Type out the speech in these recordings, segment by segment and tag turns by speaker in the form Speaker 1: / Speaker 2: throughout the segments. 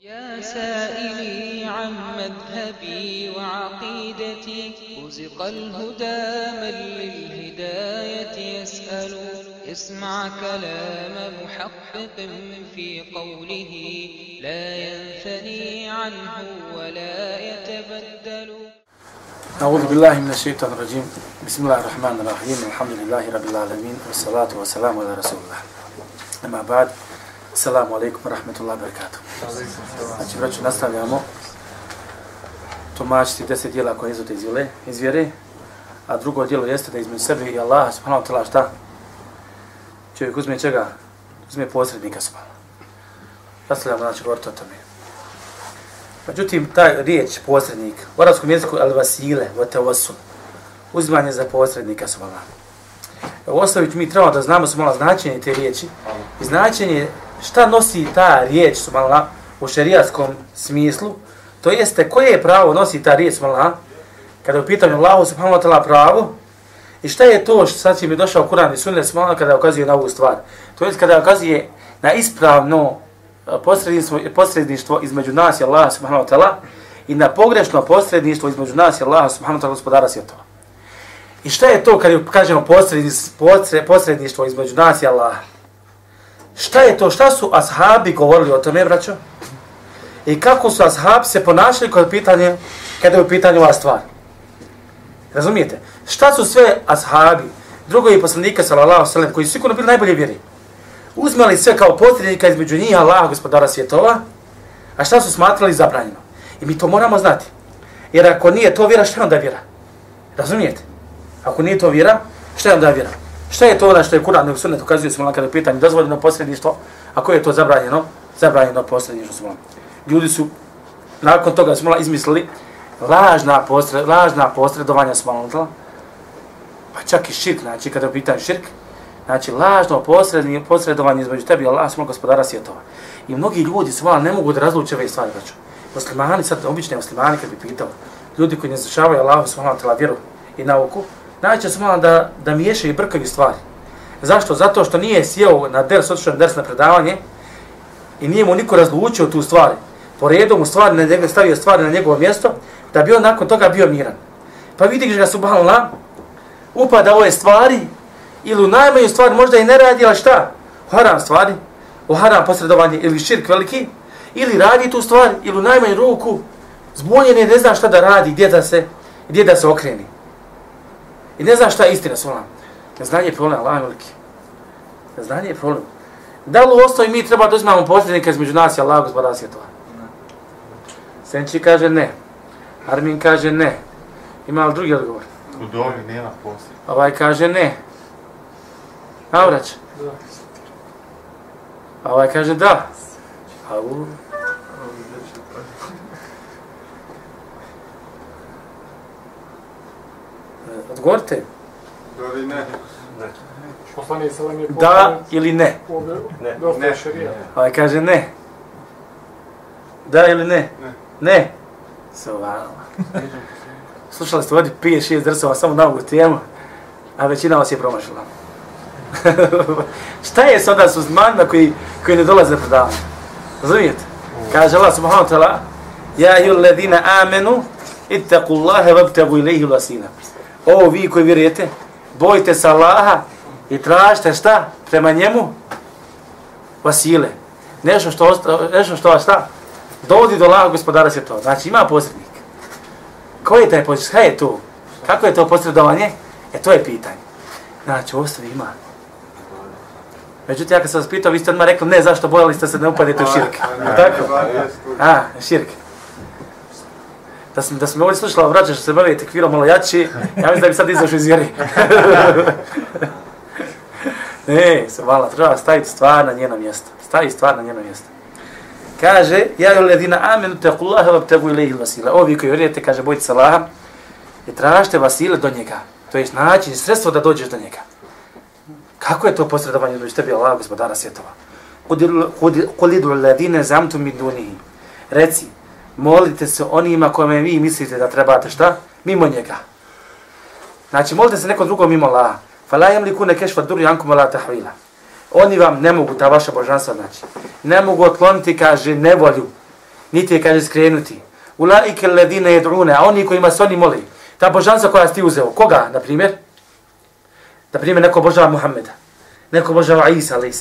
Speaker 1: يا سائلي عن مذهبي وعقيدتي. رزق الهدى من للهداية يسأل. اسمع كلام محقق في قوله. لا ينثني عنه ولا يتبدل.
Speaker 2: أعوذ بالله من الشيطان الرجيم. بسم الله الرحمن الرحيم. الحمد لله رب العالمين والصلاة والسلام على رسول الله. أما بعد Assalamu alaikum wa rahmatullahi wa barakatuh. Znači, vraću, nastavljamo tumačiti deset dijela koje izvode iz vjere, a drugo dijelo jeste da između sebe i Allaha, subhanahu wa ta'la, šta? Čovjek uzme čega? Uzme posrednika, subhanahu. Nastavljamo, znači, govoriti o tome. Međutim, ta riječ posrednik, u arabskom jeziku, al vasile, vata vasu, uzimanje za posrednika, subhanahu. Ostavit mi trebamo da znamo, subhanahu, značenje te riječi. I značenje šta nosi ta riječ subhanallah u šerijatskom smislu, to jeste koje pravo nosi ta riječ subhanallah kada je u pitanju Allahu subhanahu wa ta'ala pravo i šta je to što sad će mi došao Kur'an i sunnet subhanallah kada ukazuje na ovu stvar. To jest kada ukazuje na ispravno e, posredništvo, posredništvo između nas i Allaha subhanahu wa ta'ala i na pogrešno posredništvo između nas i Allaha subhanahu wa ta'ala gospodara svjetova. I šta je to kad kažemo posredništvo između nas i Allaha? Šta je to? Šta su ashabi govorili o tome, braćo? I kako su ashabi se ponašali kod pitanja, kada je u pitanju ova stvar? Razumijete? Šta su sve ashabi, drugovi poslanika, sallallahu sallam, koji su sigurno bili najbolje vjeri, uzmali sve kao potrednika između njih Allah, gospodara svjetova, a šta su smatrali zabranjeno? I mi to moramo znati. Jer ako nije to vjera, šta je onda vjera? Razumijete? Ako nije to vjera, šta je onda vjera? Šta je to ono što je Kur'an i Sunnet ukazuje smo kada je pitanje dozvoljeno posredništvo, a koje je to zabranjeno? Zabranjeno posredništvo smo. Ljudi su nakon toga smo izmislili lažna posred, lažna posredovanja smo pa čak i širk, znači kada je pitanje širk, znači lažno posredni, posredovanje između tebi i Allah, smo gospodara svjetova. I mnogi ljudi su ne mogu da razluče ove stvari, znači. Muslimani, sad obični muslimani, kad bi pitao, ljudi koji ne zašavaju Allah, ta'ala vjeru i nauku, najče su malo da, da miješa i brkaju stvari. Zašto? Zato što nije sjeo na ders, otišao na ders na predavanje i nije mu niko razlučio tu stvari. Po redu mu stvari na njega stavio stvari na njegovo mjesto, da bi on nakon toga bio miran. Pa vidiš ga subhanallah, upada ove stvari, ili u najmanju stvari možda i ne radi, ali šta? Haram stvari, u haram posredovanje ili širk veliki, ili radi tu stvar, ili u najmanju ruku, zbunjen je, ne zna šta da radi, gdje da se, gdje da se okreni. I ne zna šta je istina, svala. Neznanje je problem, Allah je veliki. Neznanje je problem. Da li u osnovi mi treba da uzmamo posljednika između nas i Allah, gospoda svjetova? Senči kaže ne. Armin kaže ne. Ima li drugi odgovor?
Speaker 3: U domi nema posljednika.
Speaker 2: Ovaj kaže ne. Navrać? Da. Ovaj kaže da. A u... Odgovorite.
Speaker 3: Da ili ne?
Speaker 4: Ne. Poslanik selam je
Speaker 2: Da ili ne?
Speaker 4: Ne. Ne.
Speaker 2: Ovaj kaže ne. Da ili ne?
Speaker 3: Ne.
Speaker 2: Ne. Sovano. Slušali ste ovdje pije šest drsova samo na ovu temu, a većina vas je promašila. Šta je sada su zmanjima koji, koji ne dolaze predavanje? Razumijete? Kaže Allah subhanahu wa ta'ala Ja ju ledina amenu ittaku Allahe vabtagu ilaihi. Ovo vi koji vjerujete, bojite se Allaha i tražite šta prema njemu? Vasile. Nešto što, nešto što vas šta? Dovodi do Allaha gospodara se to. Znači ima posrednik. Ko je taj posrednik? Kaj je to? Kako je to posredovanje? E to je pitanje. Znači, ostavi ima. Međutim, ja kad sam vas pitao, vi ste odmah rekli, ne, zašto bojali ste se ne upadete u širke. Tako? A, širke da sam da sam ovdje slušala vraća što se bave tekvirom malo jači, ja mislim da bi sad izašao iz vjeri. ne, se vala, treba staviti stvar na njeno mjesto. Stavi stvar na njeno mjesto. Kaže, ja je ledina amenu te kullaha vab tebu ilaihi vasila. Ovi koji vjerujete, kaže, bojite se Allaha i tražite vasile do njega. To je način, sredstvo da dođeš do njega. Kako je to posredovanje do tebi Allah, gospodara svjetova? Kulidu ledine zamtu mi dunihi. Reci, molite se onima kome vi mislite da trebate šta? Mimo njega. Znači, molite se nekom drugom mimo Allaha. Fala yamliku kashfa kešfa dur yankum la tahwila. Oni vam ne mogu ta vaša božanstva znači. Ne mogu otkloniti kaže nevolju niti je, kaže, skrenuti. Ulaike ledine jedrune, a oni kojima se oni moli. Ta božanstva koja si ti uzeo, koga, na primjer? Na primjer, neko božava Muhammeda, neko božava Isa, ali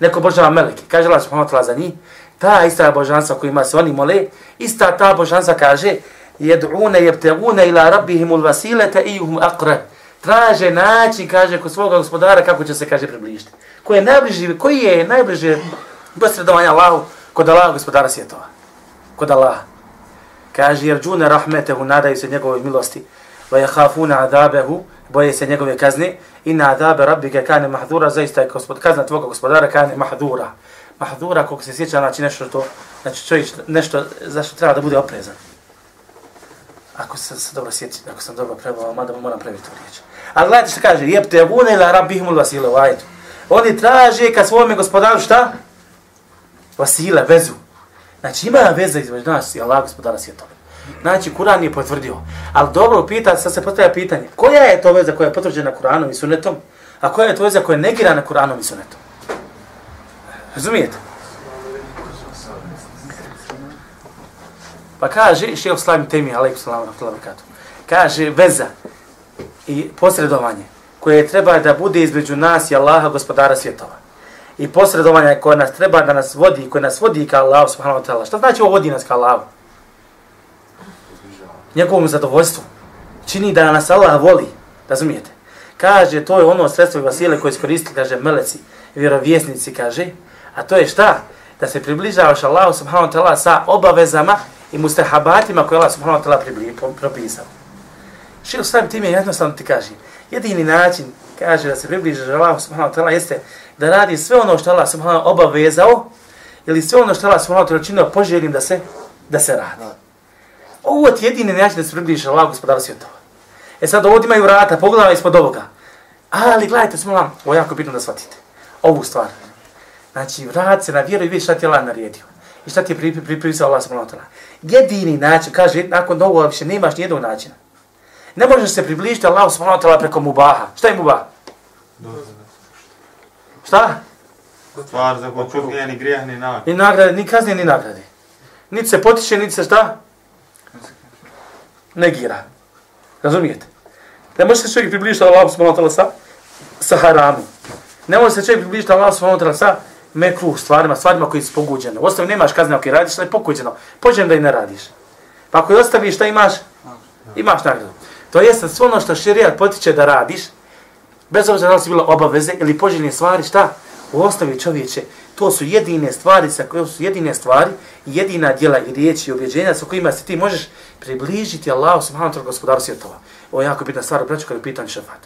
Speaker 2: neko božava Meleke. Kaže Allah subhanahu wa za njih, ta ista božanstva kojima se oni mole, ista ta božanstva kaže, jed'une jebtegune ila rabbihimul vasilete i uhum akre. Traže način, kaže, kod svoga gospodara kako će se, kaže, približiti. Ko je najbliži, koji je najbliže posredovanja Allahu kod Allaha gospodara svjetova. Kod Allaha. Kaže, jer džune rahmetehu nadaju se njegove milosti. Va jahafuna adabehu, boje se njegove kazne. Inna adabe rabbike kane mahdura, zaista je gospod, kazna tvoga gospodara kane mahdura. Mahdura, koliko se sjeća, znači nešto to, znači čovjek nešto zašto treba da bude oprezan. Ako se, se dobro sjeti, ako sam dobro prebao, mada moram prebiti tu riječ. Ali gledajte što kaže, jebte vune ila rabbihimul vasile vajdu. Oni traže ka svome gospodaru šta? Vasile, vezu. Znači ima veza između nas i Allah gospodara svjetova. Znači, Kur'an je potvrdio. Ali dobro, pita, sad se postavlja pitanje, koja je to veza koja je potvrđena Kur'anom i sunetom, a koja je to veza koja je negirana Kur'anom i sunetom? Razumijete? Pa kaže, šeho slavim temi, alaikum salam, kaže, veza i posredovanje koje treba da bude između nas i Allaha, gospodara svjetova. I posredovanje koje nas treba da nas vodi, koje nas vodi ka Allahu, subhanahu wa ta'ala. Šta znači ovo vodi nas ka Allahu? Njegovom zadovoljstvu. Čini da nas Allah voli, razumijete? Kaže, to je ono sredstvo i vasile koje iskoristili, kaže, meleci, vjerovjesnici, kaže, a to je šta? Da se približavaš Allahu, subhanahu wa ta'ala, sa obavezama i mustahabatima koje Allah, subhanahu wa ta'ala, propisao. Šil sam tim je jednostavno ti kaže, jedini način, kaže da se približiš Allahu subhanahu wa ta'ala, jeste da radi sve ono što Allah subhanahu wa ta'ala obavezao, ili sve ono što Allah subhanahu wa ta'ala činio poželim da se, da se radi. Ovo je jedini način da se približiš Allahu gospodara svjetova. E sad ovdje imaju vrata, pogledaj ispod ovoga. Ali gledajte, smo vam, ovo jako bitno da shvatite. Ovu stvar. Znači, vrat se na vjeru i vidi šta ti je Allah naredio. I šta ti je pripisao Allah subhanahu wa ta'ala. Jedini način, kaže, nakon ovoga više nemaš nijednog načina. Ne možeš se približiti Allahu subhanahu wa ta'ala preko mubaha. Šta je mubah? Šta?
Speaker 3: Stvar za koju čovjek ni grijeh, ni nagrade.
Speaker 2: Ni nagrade, ni kazne, ni nagrade. Niti se potiče, niti se šta? Negira. Razumijete? Ne može se čovjek približiti Allahu subhanahu wa ta'ala sa, sa haramu. Ne može se čovjek približiti Allahu subhanahu wa ta'ala sa mekruh stvarima, stvarima koji su poguđene. U osnovi nemaš kazne, ok, radiš, ali je poguđeno. Pođem da i ne radiš. Pa ako je ostaviš, šta imaš? Imaš nagradu. To jeste sve ono što širijat potiče da radiš, bez obzira da li si bilo obaveze ili poželjne stvari, šta? U osnovi čovječe, to su jedine stvari, sa koje su jedine stvari, jedina djela i riječi i objeđenja sa kojima se ti možeš približiti Allahu subhanahu wa ta'ala gospodaru svjetova. Ovo je jako bitna stvar, braću, kada je pitanje šafat.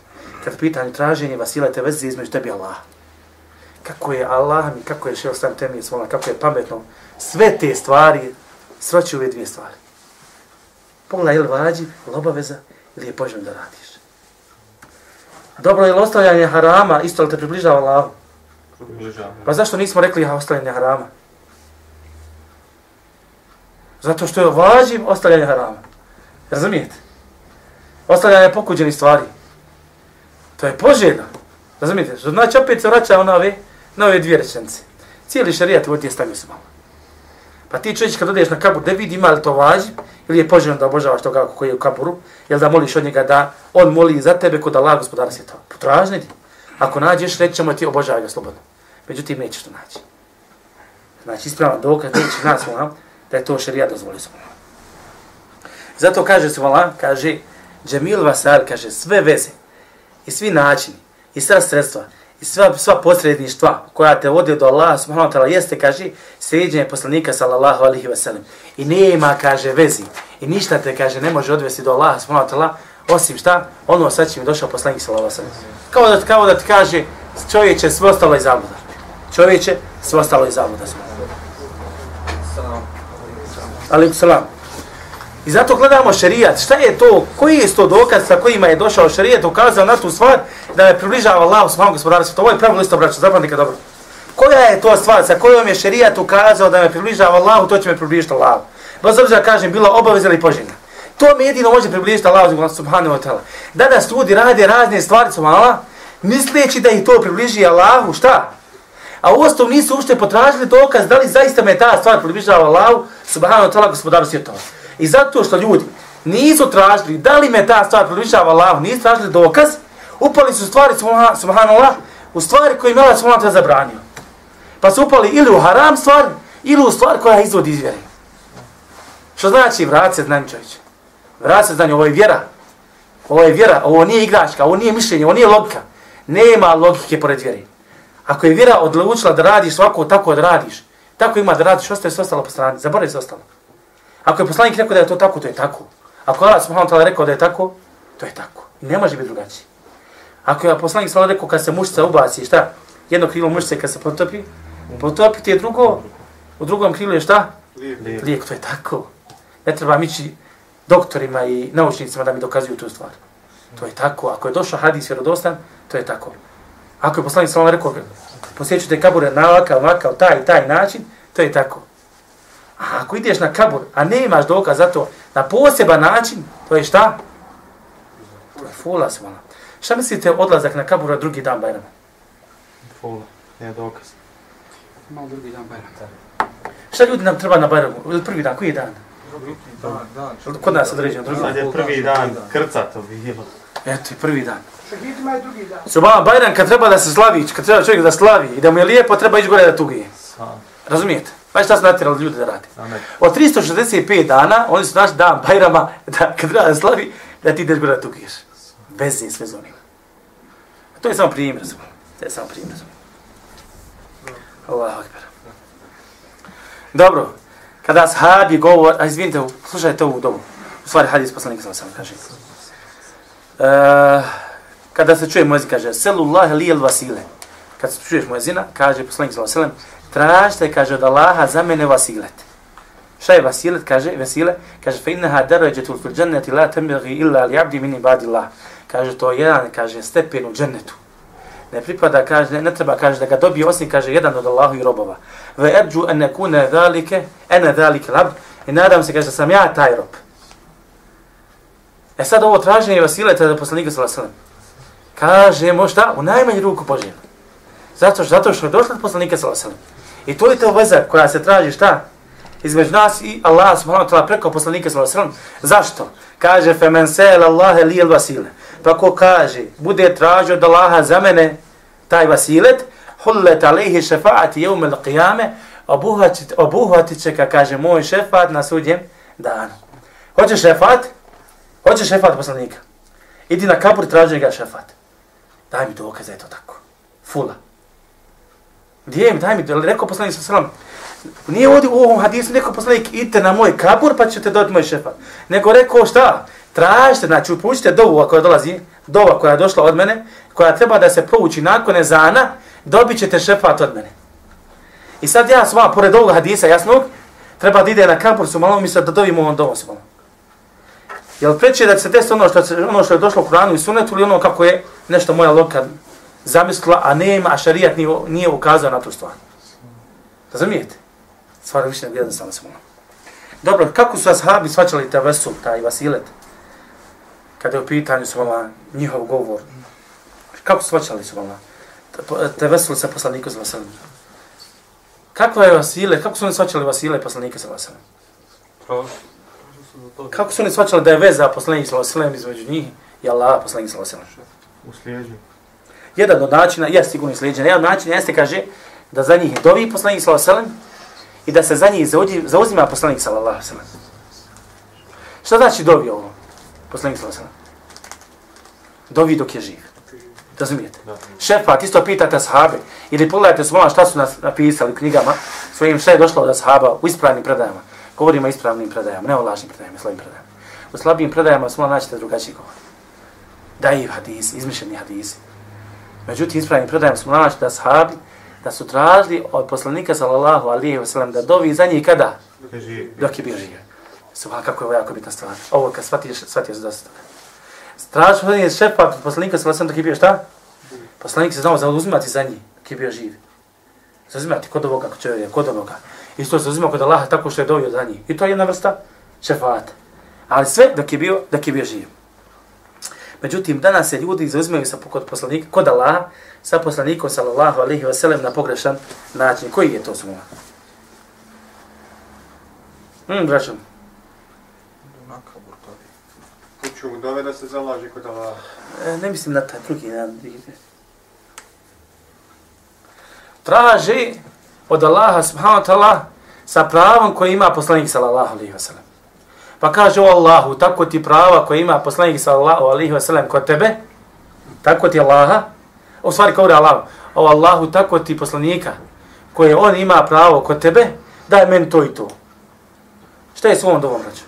Speaker 2: Kada je pitanje traženje vasilete veze između tebi i Kako je Allah mi, kako je šeo sam temi svola, kako je pametno, sve te stvari sroći u ove dvije stvari. Pogledaj, je li vađi, obaveza, ili je poželjno da radiš. Dobro je li ostavljanje harama, isto li te približava Allahu? Pa zašto nismo rekli ja ostavljanje harama? Zato što je važiv ostavljanje harama. Razumijete? Ostavljanje pokuđenih stvari. To je poželjno. Razumijete? Što znači opet se vraća na ove, na ove dvije rečence. Cijeli šarijat vodi je stavio se malo. Pa ti čovječ kad odeš na kabur, da vidi ima li to važi, ili je poželjno da obožavaš toga koji je u kaburu, ili da moliš od njega da on moli za tebe kod Allah gospodara svjetova. Potražni ti. Ako nađeš, rećemo ti obožavaj ga slobodno. Međutim, nećeš to naći. Znači, ispravan dokaz, neće nas moram, da je to šarijat dozvolio se Zato kaže se vala, kaže, Džemil Vasar, kaže, sve veze i svi načini i sva sredstva i sva, sva posredništva koja te vode do Allaha subhanahu wa ta'ala jeste, kaže, sređenje poslanika sallallahu alihi wa sallam. I nema, kaže, vezi. I ništa te, kaže, ne može odvesti do Allaha subhanahu wa ta'ala, osim šta, ono sad će mi došao poslanik sallallahu alihi wasallam. Kao da, kao da ti kaže, čovječe, sve ostalo iz zabuda. Čovječe, sve ostalo iz zabuda. Alikum salam. I zato gledamo šerijat. Šta je to? Koji je to dokaz sa kojima je došao šerijat ukazao na tu stvar da me približava Allahu subhanahu gospodaru sveta? Ovo je pravilo isto, braćo, zapamtite dobro. Koja je to stvar sa kojom je šerijat ukazao da me približava Allahu, to će me približiti Allahu. Bez obzira kažem, bila obaveza ili poželjna. To mi jedino može približiti Allahu subhanahu wa ta'ala. Danas ljudi rade razne stvari, subhanallah, misleći da ih to približi Allahu, šta? A u osnovu nisu uopšte potražili dokaz da li zaista me ta stvar približava Allahu, subhanahu wa ta'ala, gospodaru svjetova. I zato što ljudi nisu tražili da li me ta stvar približava Allahu, nisu tražili dokaz, upali su stvari, subhanallah, u stvari koje im Allah subhanahu zabranio. Pa su upali ili u haram stvar, ili u stvar koja izvodi iz vjere. Što znači vrat se znanju čovječe? Vrat se znanju, ovo je vjera. Ovo je vjera, ovo nije igračka, ovo nije mišljenje, ovo nije logika. Nema logike pored vjere. Ako je vjera odlučila da radiš svako tako da radiš, tako ima da radiš, ostaje se ostalo po strani, zaboravi se ostalo. Ako je poslanik rekao da je to tako, to je tako. Ako Allah subhanahu ta'ala rekao da je tako, to je tako. I ne može biti drugačije. Ako je poslanik sallallahu rekao kad se mušica ubaci, šta? Jedno krilo mušice kad se potopi, potopi ti je drugo, u drugom krilu je šta? Lijek. Lijek, to je tako. Ne treba mići doktorima i naučnicima da mi dokazuju tu stvar. To je tako. Ako je došao hadis vjerodostan, to je tako. Ako je poslanik sallallahu rekao, posjećujete kabure na ovakav, ovakav, taj taj način, to je tako. A ako ideš na kabur, a ne imaš dokaz za to, na poseban način, to je šta? To je fula svala. Šta mislite odlazak na kabura drugi dan Bajrama?
Speaker 3: Fula, ne dokaz.
Speaker 5: Malo drugi dan Bajrama.
Speaker 2: Šta ljudi nam treba na Bajramu? Ili prvi dan, koji je dan?
Speaker 5: Dan, dan.
Speaker 2: Kod nas određeno, drugi
Speaker 3: Sad
Speaker 2: dan.
Speaker 3: je prvi dan krca to bilo.
Speaker 2: Eto, i prvi dan.
Speaker 5: Šahidima je drugi dan.
Speaker 2: Subhana Bajram kad treba da se slavi, kad treba čovjek da slavi i da mu je lijepo, treba ići gore da tugi. Razumijete? Pa šta su natjerali ljudi da radi? Od 365 dana, oni su našli dan Bajrama, da kad treba da slavi, da ti ideš gore da veze Bez sve zonima. To je samo primjer. To je samo primjer. Allahu akbar. Dobro. Kada sahabi govor, a izvinite, slušajte ovu dobu. U stvari hadis poslanika sam sam kaže. E, kada se čuje muezin, kaže, Selullah lijel vasile. Kad se čuješ muezina, kaže poslanik sallallahu alejhi ve sellem, tražite, kaže, od Allaha za mene vasilet. Šta je vasilet, kaže, vesile? Kaže, fe innaha darajatul fil dženneti la tembegi illa li abdi min ibadillah. Kaže, to je jedan, kaže, stepen u džennetu. Ne pripada, kaže, ne, ne treba, kaže, da ga dobije osim, kaže, jedan od Allahu i robova. Ve erđu en nekune dhalike, ene dhalike labd. I nadam se, kaže, da sam ja taj rob. E sad ovo traženje vasileta da poslanika sallallahu alejhi ve sellem. Kažemo šta? U najmanju ruku poželjno. Zato što, zato što je došlo od poslanika sallallahu alejhi ve sellem. I to je ta veza koja se traži šta? Između nas i Allah subhanahu wa ta'ala preko poslanika sallallahu alejhi ve sellem. Zašto? Kaže femen sel Allah li el vasile. Pa ko kaže, bude tražio od Allaha za mene taj vasilet, hullet alejhi šefaati yawm al-qiyame, obuhvatit, obuhvatit će, ka kaže, moj šefat na sudjem danu. Hoćeš šefat? Hoćeš šefat poslanika. Idi na kabur, traži ga šefat. Daj mi dokaz da je to tako. Fula. Gdje mi, daj mi, rekao poslanik sa salam, nije ovdje u ovom hadisu neko poslanik, idite na moj kabur pa ćete dobiti moj šefat. Nego rekao šta? Tražite, znači upućite dovu koja dolazi, dova koja je došla od mene, koja treba da se prouči nakon ezana, dobit ćete šefat od mene. I sad ja s vama, pored ovog hadisa jasnog, treba da ide na kabur su malo misle da dobimo ovom dovom su Jel preće da se desi ono što, se, ono što je došlo u Kuranu i Sunetu ili ono kako je nešto moja loka zamislila, a nema, a šarijat nije, nije ukazao na tu stvar. Razumijete? Stvar više ne gledam samo se molim. Dobro, kako su ashabi svačali te vesu, taj vasilet? Kada je u pitanju su njihov govor. Kako su svačali su vama? Te vesu sa poslaniku za vaselim. Kakva je vasile? Kako su oni svačali vasile poslanika sa vaselim? Kako su oni svačali da je veza poslanik sa vaselim između njih i Allah poslanik sa vaselim?
Speaker 3: U slijeđu.
Speaker 2: Jedan od načina, je sigurno slijedženje, jedan od načina jeste, kaže, da za njih dovi poslanik sa vaselim i da se za njih zauzima poslanik sallallahu alejhi ve sellem. Šta znači dovi ovo? Poslanik sallallahu alejhi ve sellem. Dovi dok je živ. Razumijete? Šefat isto pitate sahabe ili pogledajte svoja šta su nas napisali u knjigama svojim šta je došlo od sahaba u ispravnim predajama. Govorimo o ispravnim predajama, ne o lažnim predajama, slabim predajama. U slabim predajama smo naćete drugačiji govor. Da i hadisi, izmišljeni hadisi. Međutim, ispravnim predajama smo naći da sahabi da su tražili od poslanika sallallahu alejhi ve sellem da dovi za njih kada dok je bio živ. Suha, kako je ovo jako bitna stvar. Ovo kad shvatiš, shvatio se dosta. toga. od je šefa poslanika sallallahu alejhi dok je bio šta? Poslanik se znao zauzimati za njih dok je bio živ. Zauzimati kod ovoga kod čovjeka, kod ovoga. Isto se uzima kod Allaha tako što je dovio za njih. I to je jedna vrsta šefata. Ali sve dok je bio, dok je bio živ. Međutim, danas se ljudi zauzimaju sa kod poslanika, kod Allaha, sa poslanikom sallallahu alaihi wa sallam na pogrešan način. Koji je to? Hmm, braćom.
Speaker 4: Kuću mu dove da se zalaži kod Allah.
Speaker 2: E, ne mislim na taj drugi jedan. Traži od Allaha subhanahu wa ta'ala sa pravom koje ima poslanik sallallahu alaihi wa sallam. Pa kaže o Allahu, tako ti prava koje ima poslanik sallallahu alaihi wa sallam kod tebe, tako ti Allaha, u stvari kao Allah, o Allahu, tako ti poslanika koje on ima pravo kod tebe, daj meni to i to. Šta je svom dovom braću?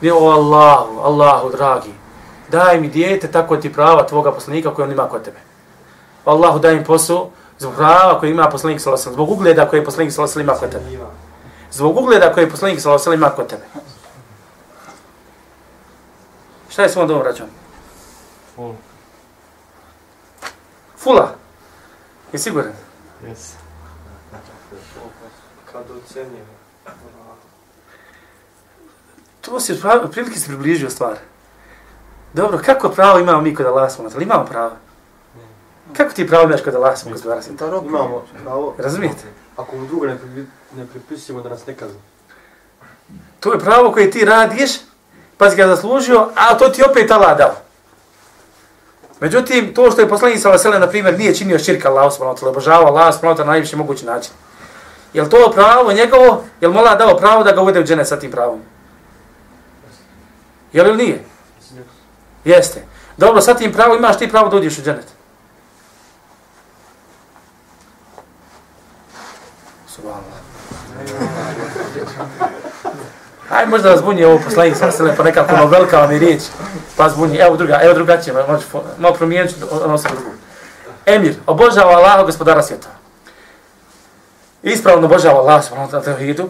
Speaker 2: Ne o Allahu, Allahu dragi, daj mi dijete tako ti prava tvoga poslanika koje on ima kod tebe. O Allahu daj mi posao zbog prava koje ima poslanik sallallahu alejhi zbog ugleda koje poslanik sallallahu alejhi ima kod tebe. Zbog ugleda koje poslanik sallallahu alejhi ima kod tebe. Šta je svom dovom braćom?
Speaker 3: Full.
Speaker 2: Fula. Je siguran?
Speaker 3: Yes.
Speaker 4: Kad ocenjuje.
Speaker 2: To si prilike se približio stvar. Dobro, kako pravo imamo mi kod Allah smo? Ali imamo pravo. Kako ti pravo imaš kod Allah smo?
Speaker 4: Imamo pravo.
Speaker 2: Razumijete?
Speaker 4: Ako mu druga ne, pri, ne pripisujemo da nas ne kazne.
Speaker 2: To je pravo koje ti radiš, pa si ga zaslužio, a to ti opet Allah dao. Međutim, to što je poslanik sallallahu alejhi na primjer, nije činio širka Allahu subhanahu wa ta'ala, obožavao Allah subhanahu wa ta'ala na najviši mogući način. Jel to pravo njegovo? Jel mola dao pravo da ga uvede u dženet sa tim pravom? Jel ili nije? Jeste. Dobro, sa tim pravo imaš ti pravo da uđeš u dženet. Subhanallah. Aj možda vas bunje ovo poslanik sa sele, pa nekako ono velika vam je riječ. Pa zbunji, evo druga, evo drugačije, malo, može malo promijeniti ono se drugu. Emir, obožava Allaha gospodara svijeta. Ispravno obožava Allah subhanahu wa ta'ala tevhidu.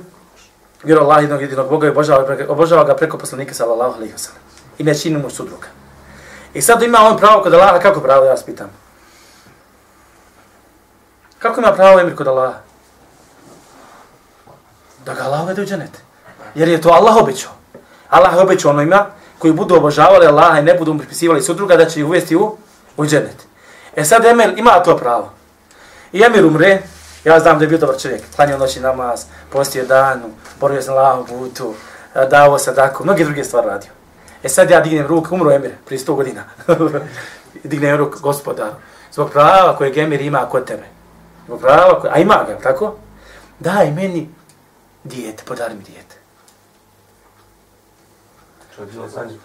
Speaker 2: Vjero Allah jednog jedinog Boga i obožava, obožava ga preko poslanika sallallahu alaihi wa sallam. I ne čini mu sudruga. I sad ima on pravo kod Allaha, kako pravo, ja vas pitam. Kako ima pravo Emir kod Allaha? Da ga Allah uvede u dženet. Jer je to Allah obećao. Allah je obećao onima koji budu obožavali Allaha i ne budu mu pripisivali sudruga da će ih uvesti u, u dženet. E sad Emir ima to pravo. I Emir umre, ja znam da je bio dobar čovjek, klanio noći namaz, postio danu, borio se na Allahom putu, e, davo sadaku, mnoge druge stvari radio. E sad ja dignem ruk, umro Emir, prije 100 godina. dignem ruk gospodaru. Zbog prava koje Emir ima kod tebe. Zbog prava koje, a ima ga, tako? Daj meni dijete, podari mi dijete.
Speaker 4: To je bilo za njega.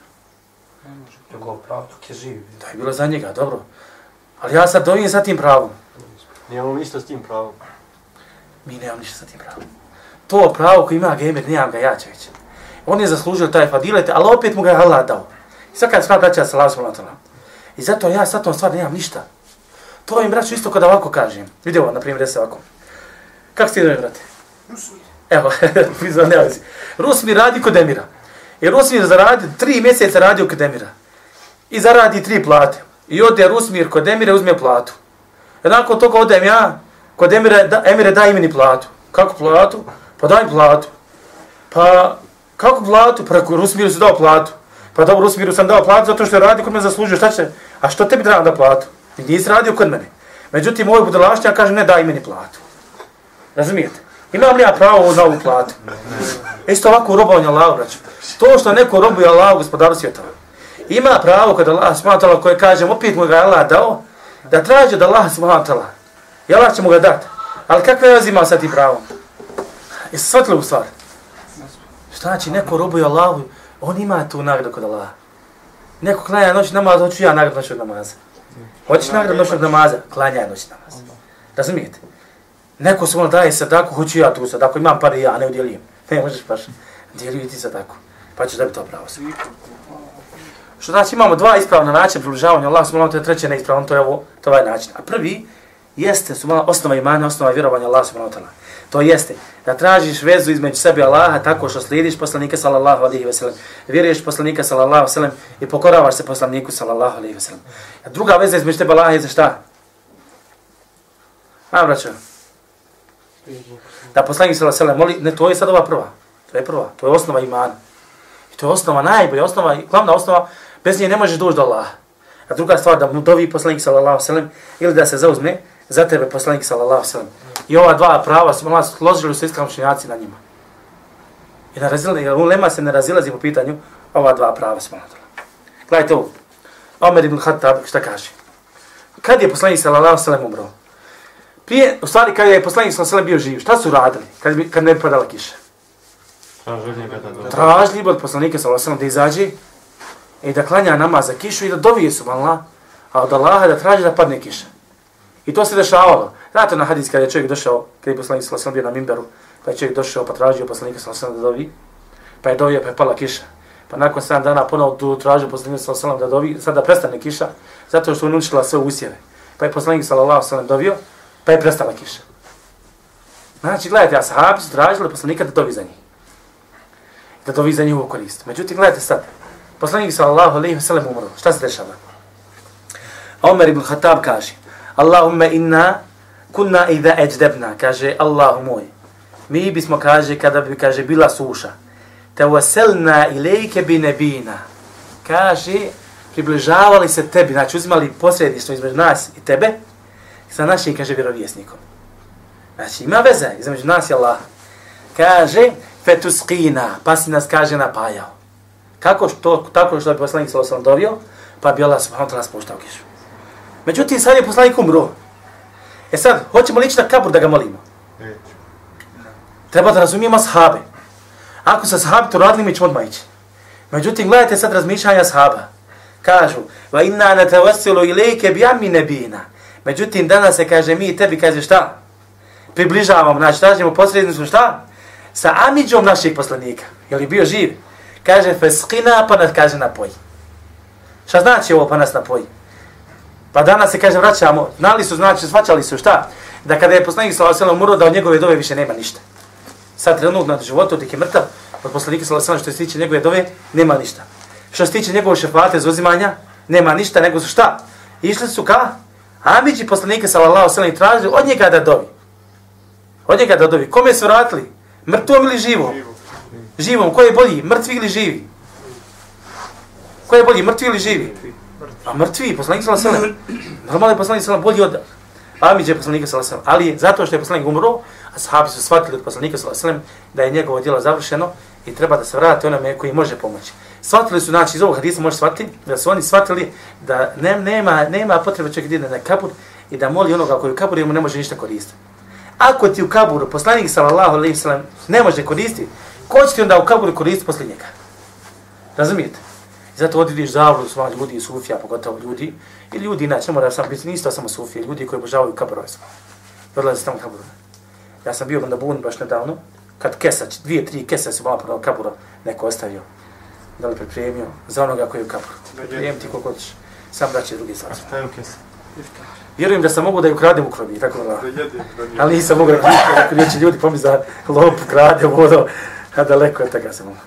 Speaker 4: Njegov pravo dok je živ.
Speaker 2: To je bilo za njega, dobro. Ali ja sad dovim sa tim pravom.
Speaker 4: Nijemo ništa s tim pravom.
Speaker 2: Mi nemam ništa sa tim pravom. To pravo koje ima gamer, nemam ga ja čovječ. On je zaslužio taj fadilet, ali opet mu ga je Allah dao. I sad kad sva braća sa lasom na I zato ja sad tom stvar nemam ništa. To im braću isto kada ovako kažem. Vidio ovo, na primjer, da se ovako. Kako ste ideli, brate? Rusmir. Evo, prizvan, ne Rusmir radi kod Emira. Jer Rusmir zaradi, tri mjeseca radi kod Emira. I zaradi tri plate. I ode Rusmir kod Emira uzme platu. I nakon toga odem ja, kod Emire, da, Emire daj meni platu. Kako platu? Pa daj platu. Pa, kako platu? Pa Rusmiru se dao platu. Pa dobro, Rusmiru sam dao platu zato što je radi kod me zaslužio. Šta će? A što tebi treba da platu? Ti nisi radio kod mene. Međutim, ovaj budalašnja kaže, ne daj meni platu. Razumijete? Imam li ja pravo za ovu platu? Isto ovako robovanje Allahu, braću. To što neko robuje Allahu, gospodaru svjetova. Ima pravo kada Allah smatala koje kažem, opet mu ga Allah dao, da traži od Allah smatala. I Allah će mu ga dati. Ali kakve je ima sa ti pravom? Jesi shvatili u stvar? Šta znači, neko robuje Allahu, on ima tu nagradu kod Allaha. Neko klanja noć namaz, hoću ja nagradu noćnog namaza. Hoćeš nagradu noćnog namaza? Klanja noć namaz. Razumijete? Neko se ono daje sadaku, hoću ja tu sadaku, imam pare ja, ne udjelim. Ne možeš baš, dijeliju ti sadaku. Pa ćeš dobiti to pravo sve. Što znači imamo dva ispravna načina približavanja Allah subhanahu wa ta'ala, treće neispravno, to je ovo, to je ovaj način. A prvi jeste su osnova imana, osnova vjerovanja Allah subhanahu wa ta'ala. To jeste da tražiš vezu između sebe Allaha tako što slijediš poslanika sallallahu alejhi ve sellem, vjeruješ poslanika sallallahu alejhi ve sellem i pokoravaš se poslaniku sallallahu alejhi ve sellem. A druga veza između tebe Allaha je za šta? A braćo. Da poslanik sallallahu alejhi ve sellem moli, ne to je sad ova prva. To je prva, to je osnova imana. I to je osnova, najbolja osnova, glavna osnova, bez nje ne možeš doći do Allaha. A druga stvar, da mu dovi poslanik sallallahu sallam, ili da se zauzme za tebe poslanik sallallahu sallam. I ova dva prava, složili su islamski učenjaci na njima. I na razilni, ulema se ne razilazi po pitanju ova dva prava smatrala. Gledajte ovo. Omer ibn Khattab šta kaže? Kad je poslanik sallallahu alejhi ve sellem umro? Prije, u stvari, kad je poslanik sallallahu sallam bio živ, šta su radili kad, kad ne padala kiša? Tražili od poslanika sallallahu sallam da izađe i da klanja namaz za kišu i da dovije su Allah, a od Allaha da traži da padne kiša. I to se dešavalo. Znate na hadis kada je čovjek došao, kada je poslanik sallam bio na mimberu, pa je čovjek došao pa tražio poslanika sallallahu sallam da dovi, pa je dovio pa je pala kiša. Pa nakon 7 dana ponovo tu tražio poslanik sallallahu alejhi da dovi, sada prestane kiša, zato što je uništila sve usjeve. Pa je poslanik sallallahu alejhi dovio, pa je prestala kiša. Znači, gledajte, ashabi su tražili poslanika da dovi za njih. Da dovi za njihovu korist. Međutim, gledajte sad, poslanik sallallahu alejhi ve sellem umro. Šta se dešava? Omer ibn Khattab kaže: "Allahumma inna kunna idha ejdebna. kaže Allahu moj. Mi bismo kaže kada bi kaže bila suša Te tevaselna ilejke bi nebina. Kaže, približavali se tebi, znači uzimali posredništvo između nas i tebe, sa našim, kaže, vjerovjesnikom. Znači, ima veze između nas i Allah. Kaže, fetuskina, pa si nas, kaže, napajao. Kako što, tako što je poslanik sa osam dovio, pa bi Allah subhanahu ta'ala spuštao kišu. Međutim, sad je poslanik umro. E sad, hoćemo li ići na kabur da ga molimo? Treba da razumijemo sahabe. Ako sa sahabi to radili, mi ćemo odmah ići. Međutim, gledajte sad razmišljanja sahaba. Kažu, va inna ne tevasilu ilike bi ami nebina. Međutim, danas se kaže mi i tebi, kaže šta? Približavamo, znači tražimo posrednicu šta? Sa amiđom naših poslanika. Je li bio živ? Kaže, feskina pa nas kaže napoji. Šta znači ovo pa nas napoji? Pa danas se kaže vraćamo, znali su, znači, svačali su šta? Da kada je poslanik sa umro, da od njegove dove više nema ništa sad trenutno na životu, dok je mrtav, od poslanika sallallahu alejhi što se tiče njegove dove, nema ništa. Što se tiče njegove šefate uzimanja, nema ništa, nego su šta? Išli su ka Amidži poslanika sallallahu sallam tražili od njega da dovi. Od njega da dovi. Kome su vratili? Mrtvom ili živom? Živom. Ko je bolji? Mrtvi ili živi? Ko je bolji? Mrtvi ili živi? A mrtvi, poslanik sallallahu sallam. Normalno je poslanik sallallahu bolji od Amiđe poslanika sallallahu Ali zato što je poslanik umro, ashabi su shvatili od poslanika sallallahu da je njegovo djelo završeno i treba da se vrati onome koji može pomoći. Shvatili su, znači iz ovog hadisa može shvatiti, da su oni shvatili da ne, nema, nema potrebe čovjek da ide na kabur i da moli onoga koji u kaburu mu ne može ništa koristiti. Ako ti u kaburu poslanik sallallahu alejhi ve ne može koristiti, ko će ti onda u kaburu koristiti posle njega? Razumijete? I zato ovdje vidiš zavru, su ljudi i sufija, pogotovo ljudi, i ljudi inače, ne mora sam biti, nisto samo sufije, ljudi koji obožavaju kaburove svoj. Odlaze tamo kaburove. Ja sam bio na Bun baš nedavno, kad kesa, dvije, tri kese su malo prodao kabura, neko ostavio, da li pripremio za onoga koji je u kaburu. Pripremim ti koliko ćeš, sam da će drugi sad.
Speaker 3: A šta je u kesa?
Speaker 2: Vjerujem da sam mogu da ju kradem u krobi, tako da. Ali nisam mogu da kradem, ako neće ljudi pomi za lopu, krade, vodo, a daleko je toga sam mogu.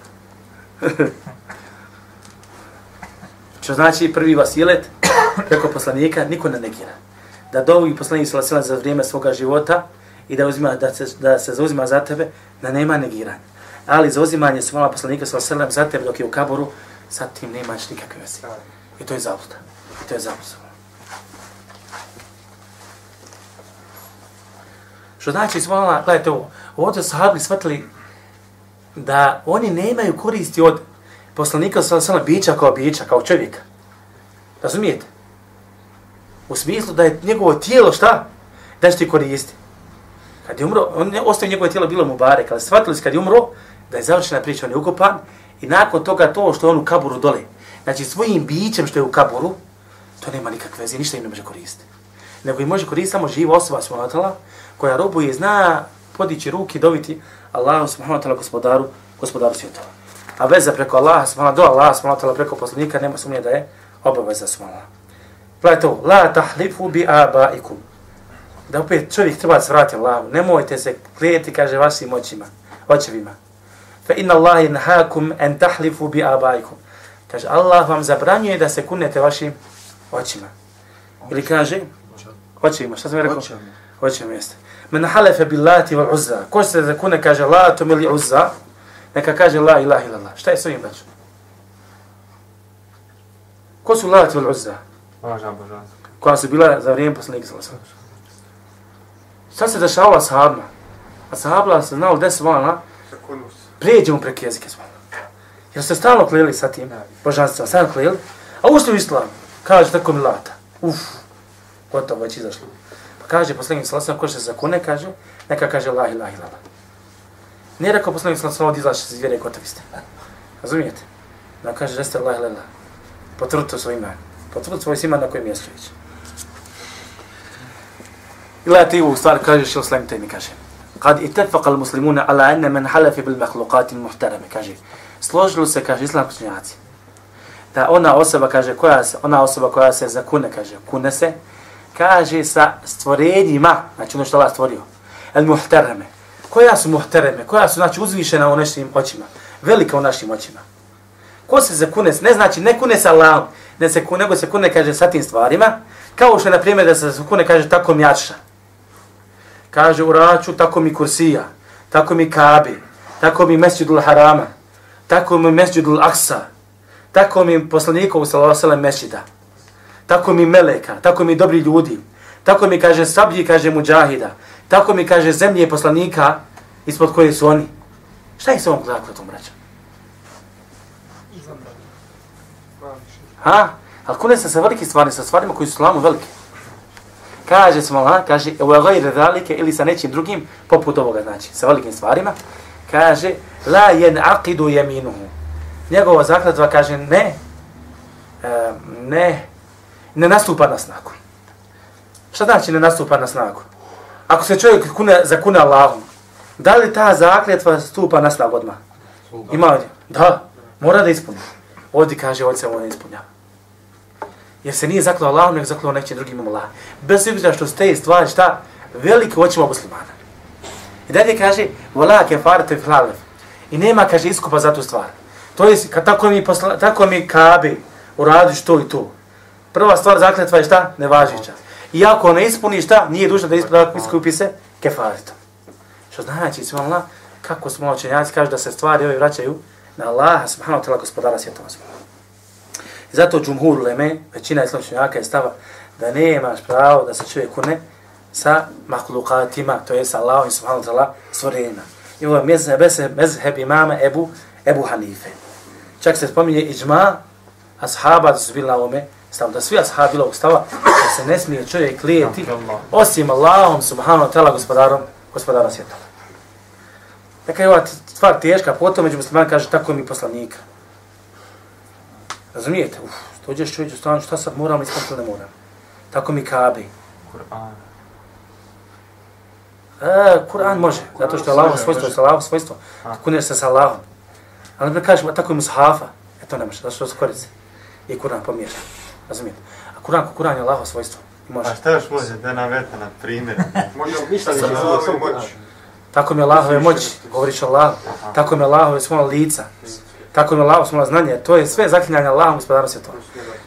Speaker 2: Što znači prvi vasilet, preko poslanika, niko ne negira. Da dovi poslanik sallallahu za vrijeme svoga života, i da uzima da se da se zauzima za tebe da nema negiranja. Ali za uzimanje smola poslanika sa srlem za tebe dok je u kaboru, sa tim nemaš nikakve veze. I to je zabluda. I to je zabluda. Što znači, smola, gledajte ovo, ovdje sahabi shvatili da oni nemaju koristi od poslanika sa srlem bića kao bića, kao čovjeka. Razumijete? U smislu da je njegovo tijelo šta? Da će ti koristi. Kad je umro, on ne ostaje njegovo tijelo bilo mu bare, ali shvatili kad je umro, da je završena priča, on je ukopan, i nakon toga to što je on u kaburu dole, znači svojim bićem što je u kaburu, to nema nikakve veze, ništa im ne može koristiti. Nego im može koristiti samo živa osoba subhanahu koja robuje zna podići ruke dobiti Allahu subhanahu gospodaru, gospodaru svjetova. A veza preko Allaha subhanahu do Allaha subhanahu preko poslanika nema sumnje da je obaveza subhanahu Gledajte ovo, la tahlifu bi abaikum da opet čovjek treba se vratiti Allahu. Nemojte se klijeti, kaže, vašim očima, očevima. Fa inna Allahi nahakum en tahlifu bi abajkum. Kaže, Allah vam zabranjuje da se kunete vašim očima. Ili kaže, očevima, šta sam rekao? Očevima. Očevima jeste. Men halefe billati wal uzza. Ko se da kune kaže la to mili uzza, neka kaže la ilaha illallah. Šta je s ovim braćom? Ko su Lat ili Uzza? Koja su bila za vrijeme poslanika sallallahu alejhi ve sellem. Šta se dešavalo sa Habima? A sahabla se znalo deset volana, prijeđemo preko jezike smo. Jer se stalno kleli sa tim božanstvima, stalno kleli, a ušli u islam, kaže tako mi lata. Uf, gotovo već izašlo. Pa kaže poslanik sallallahu ko se zakone, kaže, neka kaže la ilaha illallah. Nije rekao poslanik sallallahu alejhi ve sellem iz vjere gotovi ste. Razumijete? Da kaže jeste la ilaha illallah. Potvrdite svoj iman. Potvrdite svoj iman na kojem mjestu ići. Gledajte ovu stvar, kažeš, Šil Slam mi kažem. Kad itafaqa muslimuna ala ene men halefi bil mehlukati al-muhtarama, kaže. Složili se, kaže, islamski učenjaci. Da ona osoba, kaže, koja se, ona osoba koja se zakune, kaže, kune se, kaže sa stvorenjima, znači ono što Allah stvorio, al-muhtarame. Koja su muhtarame? Koja su, znači, uzvišena u našim očima? Velika u našim očima. Ko se zakune, ne znači, ne kune sa Allahom, ne se kune, nego se kune, kaže, sa tim stvarima, kao što je, na primjer, da se zakune, kaže, tako mjača. Kaže u raču, tako mi kursija, tako mi kabi, tako mi mesjidul harama, tako mi mesjidul aksa, tako mi poslanikov salavasala mesjida, tako mi meleka, tako mi dobri ljudi, tako mi kaže sablji, kaže muđahida, tako mi kaže zemlje poslanika ispod koje su oni. Šta je s ovom zakletom, braća? Ha? Ali kune se sa veliki stvari, sa stvarima koji su slamu velike kaže smo Allah, kaže u gajre zalike ili sa nečim drugim, poput ovoga, znači, sa velikim stvarima, kaže, la jen aqidu jeminuhu. Njegova zakladva kaže, ne, e, ne, ne nastupa na snagu. Šta znači ne nastupa na snagu? Ako se čovjek kune, zakune Allahom, da li ta zakljetva stupa na snagu odmah? Ima ovdje? Da, mora da ispuni. Ovdje kaže, ovdje se ovo ne ispunjava. Jer se nije zaklao Allahom, nego zaklao nekim drugim Allah. Bez obzira što ste stvari šta velike očima muslimana. I dalje kaže, vola kefarete flalef. I nema, kaže, iskupa za tu stvar. To je, kad tako mi, posla, tako mi kabe uradiš to i to. Prva stvar zakletva je šta? Nevažića. I ako ne ispuni šta, nije dužno da iskupi se kefaretom. Što znači, Allah, kako smo učenjaci kažu da se stvari ove vraćaju na Allaha, subhanahu wa ta'la, gospodara svjetova. Zato džumhur leme, većina islamčnjaka je stava da nemaš pravo da se čovjek kune sa mahlukatima, to je sa Allahom i subhanahu ta'ala stvorenjima. I ovo je mezheb, mezheb imama Ebu, Ebu Hanife. Čak se spominje iđma ashaba da su bili na ovome stavu, da svi ashabi bilo stava, da se ne smije čovjek lijeti osim Allahom subhanahu ta'ala gospodarom, gospodarom svijeta. Dakle, ova stvar teška, potom među muslimani kaže tako mi poslanika. Razumijete? Uf, dođeš čovječ u stanu, šta sad moram ispati ili ne moram? Tako mi kabi.
Speaker 3: Kur'an.
Speaker 2: E, Kur'an može, zato što je Allahom svojstvo, je Allahom svojstvo. Kuneš se sa Allahom. Ali ne kažeš, tako je mushafa. E to ne može, zato što se korice. I Kur'an pomiješ. Razumijete? A Kur'an, ko Kur'an je Allahom svojstvo. I može.
Speaker 3: A šta još može da navete na primjer?
Speaker 4: Može ništa ne može moć.
Speaker 2: Tako mi je Allahove moć, govoriš Allah. Tako mi je Allahove svoje lica. Tako mi Allah smo znanje, to je sve zaklinjanje Allahom gospodara svjetova.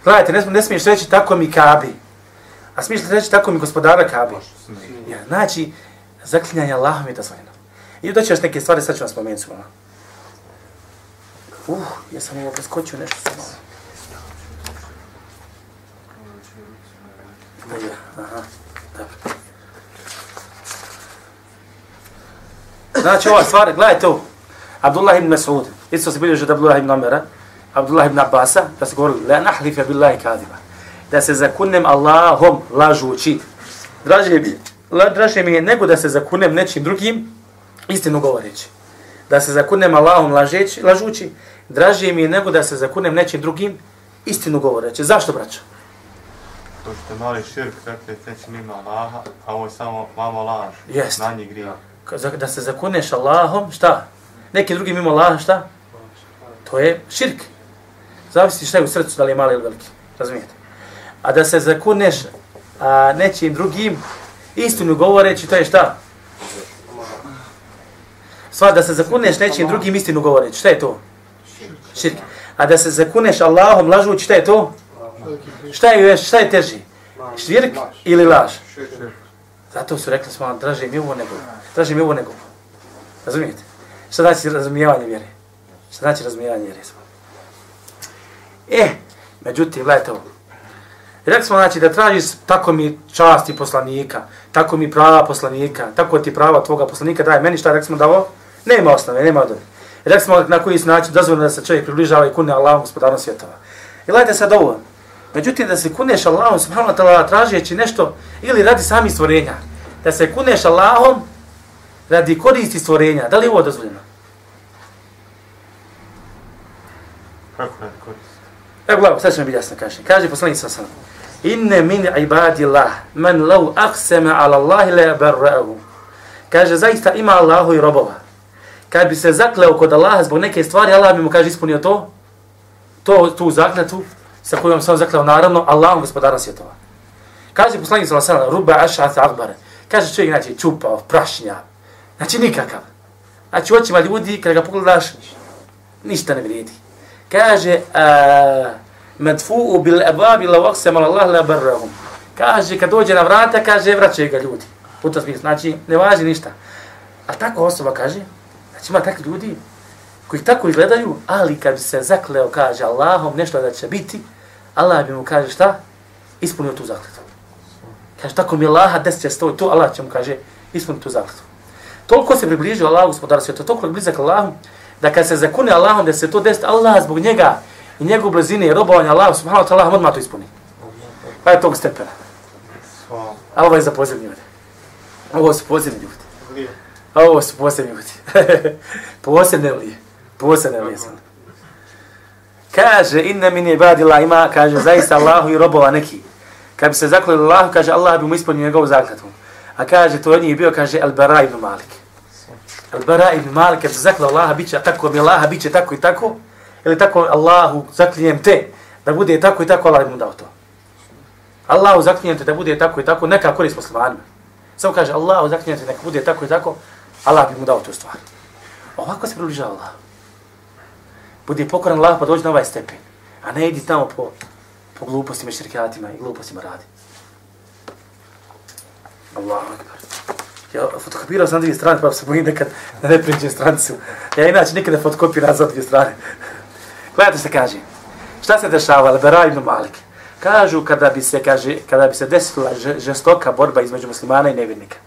Speaker 2: Gledajte, ne, ne smiješ reći tako mi kabi. A smiješ reći tako mi gospodara kabi. Ja, znači, zaklinjanje Allahom je dozvoljeno. I doći još neke stvari, sad ću vam spomenuti. Uh, ja sam ovo preskočio nešto sam ovo. Aha, dobro. Znači ova stvar, gledajte ovo. Abdullah ibn Mas'ud, isto se bilježi od Abdullah ibn Omera, Abdullah ibn Abbasa, da se govorili, la nahlife billahi kadiba, da se zakunem Allahom lažući. Draže mi, la, draže mi je nego da se zakunem nečim drugim, istinu govoreći. Da se zakunem Allahom lažeći, lažući, draže mi je nego da se zakunem nečim drugim, istinu govoreći. Zašto, braćo?
Speaker 3: To što mali širk, dakle, teći mimo Allaha, a ovo je samo malo laž.
Speaker 2: Jest.
Speaker 3: Na njih grije.
Speaker 2: Da se zakuneš Allahom, šta? Neki drugi mimo Allaha, šta? To je širk. Zavisi šta je u srcu, da li je mali ili veliki. Razumijete? A da se zakuneš a, nečim drugim, istinu govoreći, to je šta? Sva da se zakuneš nečim drugim istinu govoreći, šta je to? Širk. A da se zakuneš Allahom lažući, šta je to? Šta je, šta je teži? Širk ili laž? Zato su rekli smo, draže mi ovo nego. Draže mi ovo nego. Razumijete? Šta znači razumijevanje vjere? Šta znači razumijevanje vjere? E, Međutim, gledajte ovo. Rekli smo, znači, da tražiš tako mi časti poslanika, tako mi prava poslanika, tako ti prava tvoga poslanika, daj meni šta, rekli smo da ovo, nema osnove, nema odove. Rekli smo na koji način dozvoljeno da se čovjek približava i kune Allahom gospodarom svjetova. I gledajte sad ovo. Međutim, da se kuneš Allahom, subhanahu wa ta'ala, tražeći nešto, ili radi sami stvorenja, da se kuneš Allahom radi koristi stvorenja, da li je ovo dozvoljeno?
Speaker 3: Kako koristi?
Speaker 2: Evo gledaj, sad ćemo biti jasno kaže. Kaže poslanik sa sam. Inne min ibadi Allah, man lau akseme ala Allahi le barra'u. Kaže, zaista ima Allahu i robova. Kad bi se zakleo kod Allaha zbog neke stvari, Allah bi mu kaže ispunio to, to tu zakletu, sa kojom sam zakleo naravno, Allahom gospodara svjetova. Kaže poslanik sa sam, ruba ašat akbare. Kaže čovjek, znači, čupao, prašnja, znači nikakav. Znači, očima ljudi, kada ga pogledaš, ništa ne vrijedi kaže madfu'u bil ababi la waqsama Allah la barrahum kaže kad dođe na vrata kaže vraćaju ga ljudi puta smisla znači ne važi ništa a tako osoba kaže znači ima takvi ljudi koji tako izgledaju ali kad bi se zakleo kaže Allahom nešto da će biti Allah bi mu kaže šta ispunio tu zakletu. kaže tako mi Allaha desit će stoji tu Allah će mu kaže ispunio tu zakletu toliko se približio Allahu gospodar svijeta toliko je blizak Allahu da kad se zakune Allahom da se to desi, Allah zbog njega i njegov blizine i robovanja Allahu subhanahu wa ta'ala odmah to ispuni. Pa je tog stepena. A ovo je za pozivni ljudi. Ovo su pozivni ljudi. Ovo su posebni ljudi. posebne li je? Posebne li sam. Kaže, inna min je badila ima, kaže, zaista Allahu i robova neki. Kad bi se zaklali Allahu, kaže, Allah bi mu ispunio njegovu zakletvu. A kaže, to od njih bio, kaže, Al-Bara ibn Malik. Al-Bara ibn Malik, kad se zakla Allaha, biće tako mi Allaha, biće tako i tako, ili tako Allahu zaklinjem te, da bude tako i tako, Allah mu dao to. Allahu zaklinjem te da bude tako i tako, neka korist muslimanima. Samo kaže, Allahu zaklinjem te neka bude tako i tako, Allah bi mu dao tu stvar. Ovako se približava Allah. Budi pokoran Allah pa dođi na ovaj stepen. A ne idi tamo po, po glupostima, širkatima i glupostima radi. Allahu akbar. Ja fotokopirao sam dvije strane, pa se bojim nekad da ne priđem stranicu. Ja inače nikad ne fotokopiram za dvije strane. Gledajte se kaže. Šta se dešava? Al-Bara ibn Malik. Kažu kada bi se, kaže, kada bi se desila žestoka borba između muslimana i nevjernika.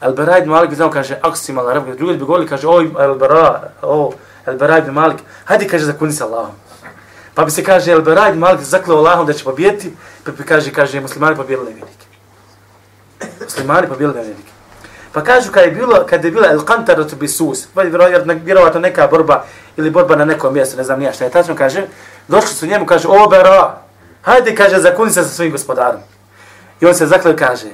Speaker 2: Al-Bara ibn Malik znao, kaže, ako si imala rabu, drugi bi govorili, kaže, oj, Al-Bara, o, Al-Bara ibn Malik, hajde, kaže, zakuni sa Allahom. Pa bi se, kaže, Al-Bara ibn Malik zaklao Allahom da će pobijeti, pa bi kaže, kaže, muslimani pobijeli nevjernike. Muslimani pobijeli nevjernike. Pa kažu kad je bilo kad je bila el qantaratu bisus, pa vjerovatno neka borba ili borba na nekom mjestu, ne znam ni šta je tačno kaže. Došli su njemu kaže: "O bera, hajde kaže zakuni se sa svojim gospodarom." I on se zakleo kaže: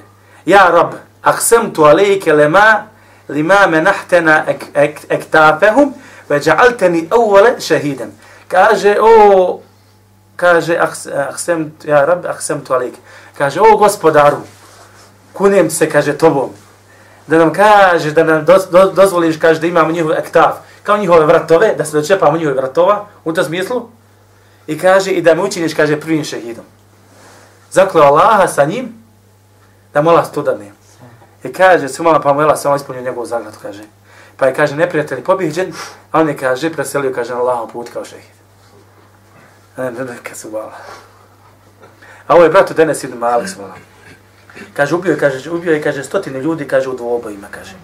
Speaker 2: "Ja rab, aqsamtu alayka lema, lima manahtana aktafahum wa ja'altani awwala shahidan." Kaže: "O kaže aqsam ja rab, aqsamtu alayka." Kaže: "O gospodaru, kunem se kaže tobom." Da nam kaže, da nam do, do, dozvoliš, kaže da imamo njihov ektav, kao njihove vratove, da se dočepamo njihove vratova, u tom smislu, i kaže, i da me učiniš, kaže, prvim šehidom. Zakleo Allaha sa njim, da mola to da ne. I kaže, se umala pa mojela, se on ispunio njegovu zagradu, kaže. Pa je, kaže, neprijatelj pobijeđen, a on je, kaže, preselio, kaže, na Allahom put kao šehid. Ne, ne, ne, kad su vala. A ovo je brato, Denes ibn Malik, svala. Kaže, ubio je, kaže, ubio je, kaže, stotine ljudi, kaže, u dvobojima, kaže.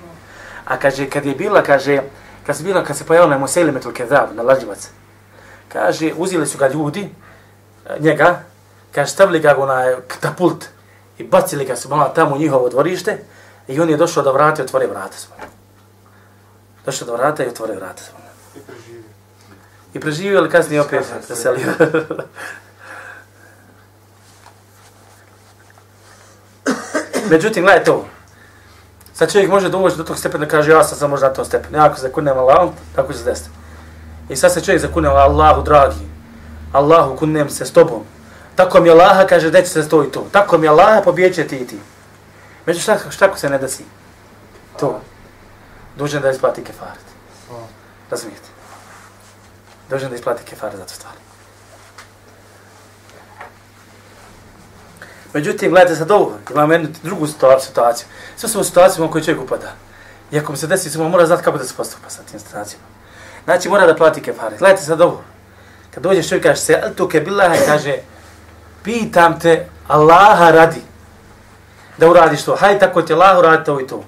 Speaker 2: A kaže, kad je bila, kaže, kad se bila, kad se pojavila na Mosejli metul na Lađivac, kaže, uzeli su ga ljudi, njega, kaže, stavili ga na katapult i bacili ga su malo tamo u njihovo dvorište i on je došao da vrati i otvore vrata svoje. Došao do vrata i otvore vrata svoje. I preživio. I preživio, ali kasnije opet preselio. Međutim, gledaj to. Sad čovjek može da uvođe do tog stepena, kaže ja sam sam možda na tom stepenu. Ja ako se kunem Allahom, tako će se desiti. I sad se čovjek zakune Allahu, dragi. Allahu, kunem se s tobom. Tako mi Allaha kaže, da će se to i to. Tako mi Allaha pobjeće ti i ti. Među šta, šta ko se ne desi? To. Dužen da isplati kefaret. Razumijete? Dužen da isplati kefaret za to stvari. Međutim, gledajte sad ovo, imamo jednu drugu situaciju. Sve su u situacijama u kojoj čovjek upada. I ako mu se desi, samo mora znati kako da se postupa sa tim situacijama. Znači, mora da plati kefare. Gledajte sad ovo. Kad dođeš čovjek kaže se, tu ke billaha, kaže, pitam te Allaha radi da uradiš to. Hajde tako ti Allah uradi to i to.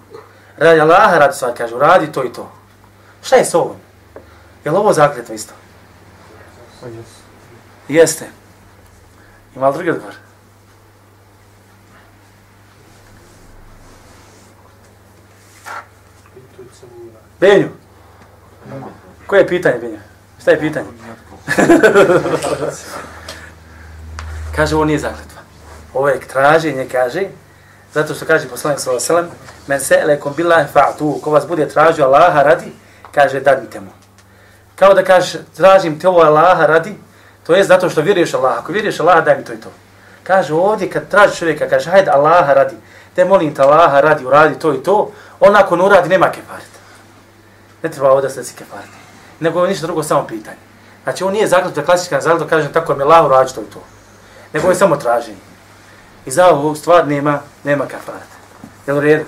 Speaker 2: Radi Allaha radi sva, kaže, uradi to i to. Šta je s ovom? Je li ovo zakletva isto? Jeste. Ima li drugi odgovor? Benju. Koje je pitanje, Benju? Šta je pitanje? kaže, ovo nije zakletva. Ovo je traženje, kaže, zato što kaže poslanik sallallahu alejhi ve sellem, men sa'alakum billahi fa'tu, ko vas bude tražio Allaha radi, kaže dadite mu. Kao da kaže tražim te ovo Allaha radi, to je zato što vjeruješ Allaha. Ako vjeruješ Allaha, daj mi to i to. Kaže ovdje kad traži čovjeka, kaže hajde Allaha radi, te molim te Allaha radi, uradi to i to, on ako ne uradi, nema kefaret. Ne treba ovdje se kefaret. Nego je ništa drugo, samo pitanje. Znači on nije zakletva klasična zakletva, kažem tako mi Allah uradi to to. Nego je samo traženje. I za ovu stvar nema, nema kafaret. Jel u redu?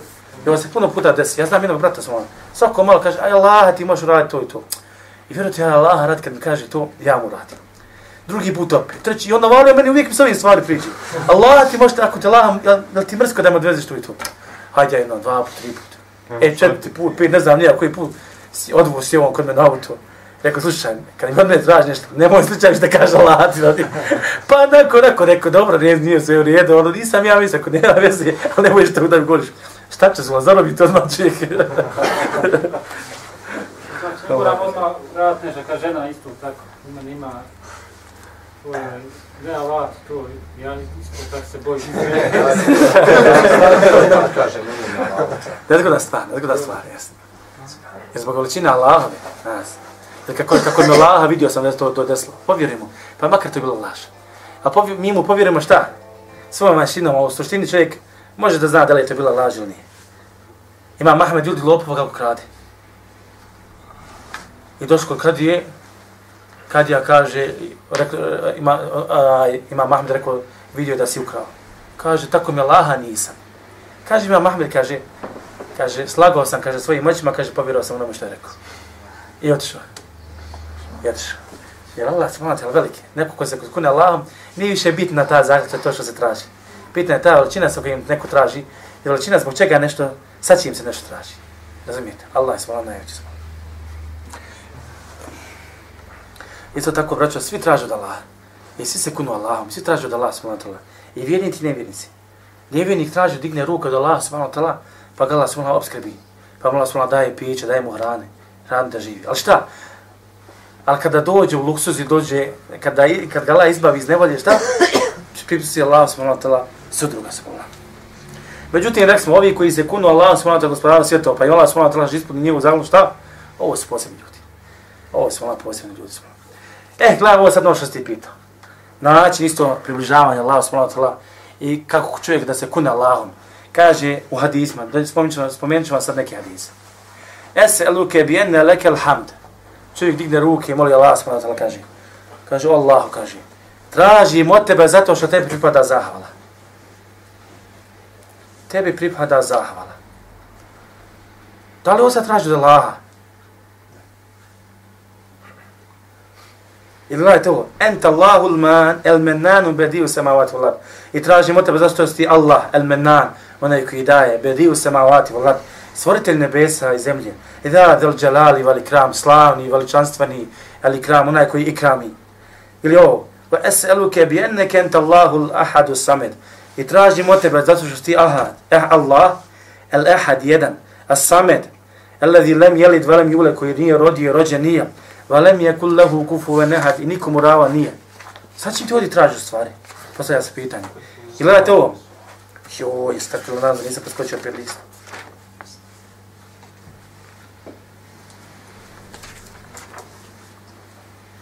Speaker 2: Ovo se puno puta desi. Ja znam jednog brata sam Svako malo kaže, aj Allah, ti možeš raditi to i to. I vjerujte, ja Allah radi kad mi kaže to, ja mu radim. Drugi put opet, treći, i onda volio meni uvijek s ovim stvari priđi. Allah ti možete, ako te Allah, jel, jel ti mrsko da me odvezeš to i to? Hajde jedno, dva put, tri put. E, četvrti put, pet, ne znam nija koji put, si odvoz si ovom kod me na auto. Rekao, slušaj, kad mi od mene traži nešto, nemoj slučaj što kaže Allah ti radi. Pa nakon, nakon, rekao, dobro, nije, nije sve u redu, ono, nisam ja mislim, ako nema veze, ali nemoj što da mi govoriš. Šta će se vam zarobiti odmah čovjek?
Speaker 6: Moram odmah nešto, kao žena isto tako, ima, ima, to je, ne alat, to, ja isto tako se bojim.
Speaker 2: Nezgoda stvar, nezgoda stvar, jesno. Jer zbog veličine Allahove, nas, jer kako, kako mi Allaha vidio sam da to, to desilo, povjerimo, pa makar to je bilo laž. A povj mi mu povjerimo šta? Svojom mašinom, a u suštini čovjek može da zna da li je to bila laž ili nije. Ima Mahmed ljudi lopova kako krade. I došlo kod kadije, kadija kaže, rekao, ima, a, ima Mahmed rekao, vidio da si ukrao. Kaže, tako mi Allaha nisam. Kaže, ima Mahmed, kaže, kaže, slagao sam, kaže, svojim moćima, kaže, povjerao sam onome što je rekao. I otišao. I otišao. Jer Allah se malo veliki. Neko ko se kune Allahom, nije više bitna ta zaključa to što se traži. Bitna je ta veličina sa kojim neko traži, jer veličina zbog čega nešto, sa čim se nešto traži. Razumijete? Allah je svala najveći svala. Isto tako, braćo, svi traže od Allaha. I svi se kunu Allahom, svi traže od Allaha svala I vjernici i nevjernici. Nevjernik traži digne ruku od Allaha svala pa ga Allah subhanahu obskrbi. Pa mu Allah subhanahu daje piće, daje mu hrane, hrane da živi. Ali šta? Ali kada dođe u luksuz i dođe, kada, kad ga Allah izbavi iz nevolje, šta? Pripusti Allah subhanahu wa ta'ala sudruga subhanahu Međutim, rekli smo, ovi koji se kunu Allah subhanahu wa ta'ala gospodara svjetova, pa i Allah subhanahu wa ta'ala ispuni njegovu zagonu, šta? Ovo su posebni ljudi. Ovo su Allah posebni ljudi. Subhanahu. Eh, gledaj, ovo sad ono što ti pitao. Način isto približavanja Allah subhanahu wa ta'ala i kako čovjek da se kune Allahom. Kaže u hadisma, da spomenut ću vam sad neki hadis. Ese eluke bi lekel hamd. Čovjek digne ruke i moli Allah subhanahu wa ta'ala, kaže. Kaže, o Allahu, kaže tražim od tebe zato što tebi pripada zahvala. Tebi pripada zahvala. Da li on sad traži od Allaha? Ili gledajte ovo. Enta Allahul man, el mennanu bediju samavati vlad. I tražim od tebe zato što si Allah, el mennan, onaj koji daje, bediju samavati vlad. Stvoritelj nebesa i zemlje. I da, del džalali, vali kram, slavni, veličanstveni, ali kram, onaj koji ikrami. Ili ovo. Wa es'aluke bi enneke enta Allahul ahadu samed. I tražim od tebe zato što ti ahad. Eh Allah, el ahad jedan. As samed. Alladhi lem jelid velem jule koji nije rodio, rođen nije. Velem je kul lehu kufu ve i nikomu rava nije. Sad čim ti odi traži stvari? Postavlja se pitanje. I gledajte ovo. Joj, stakbilo nazad, nisam preskočio pet lista.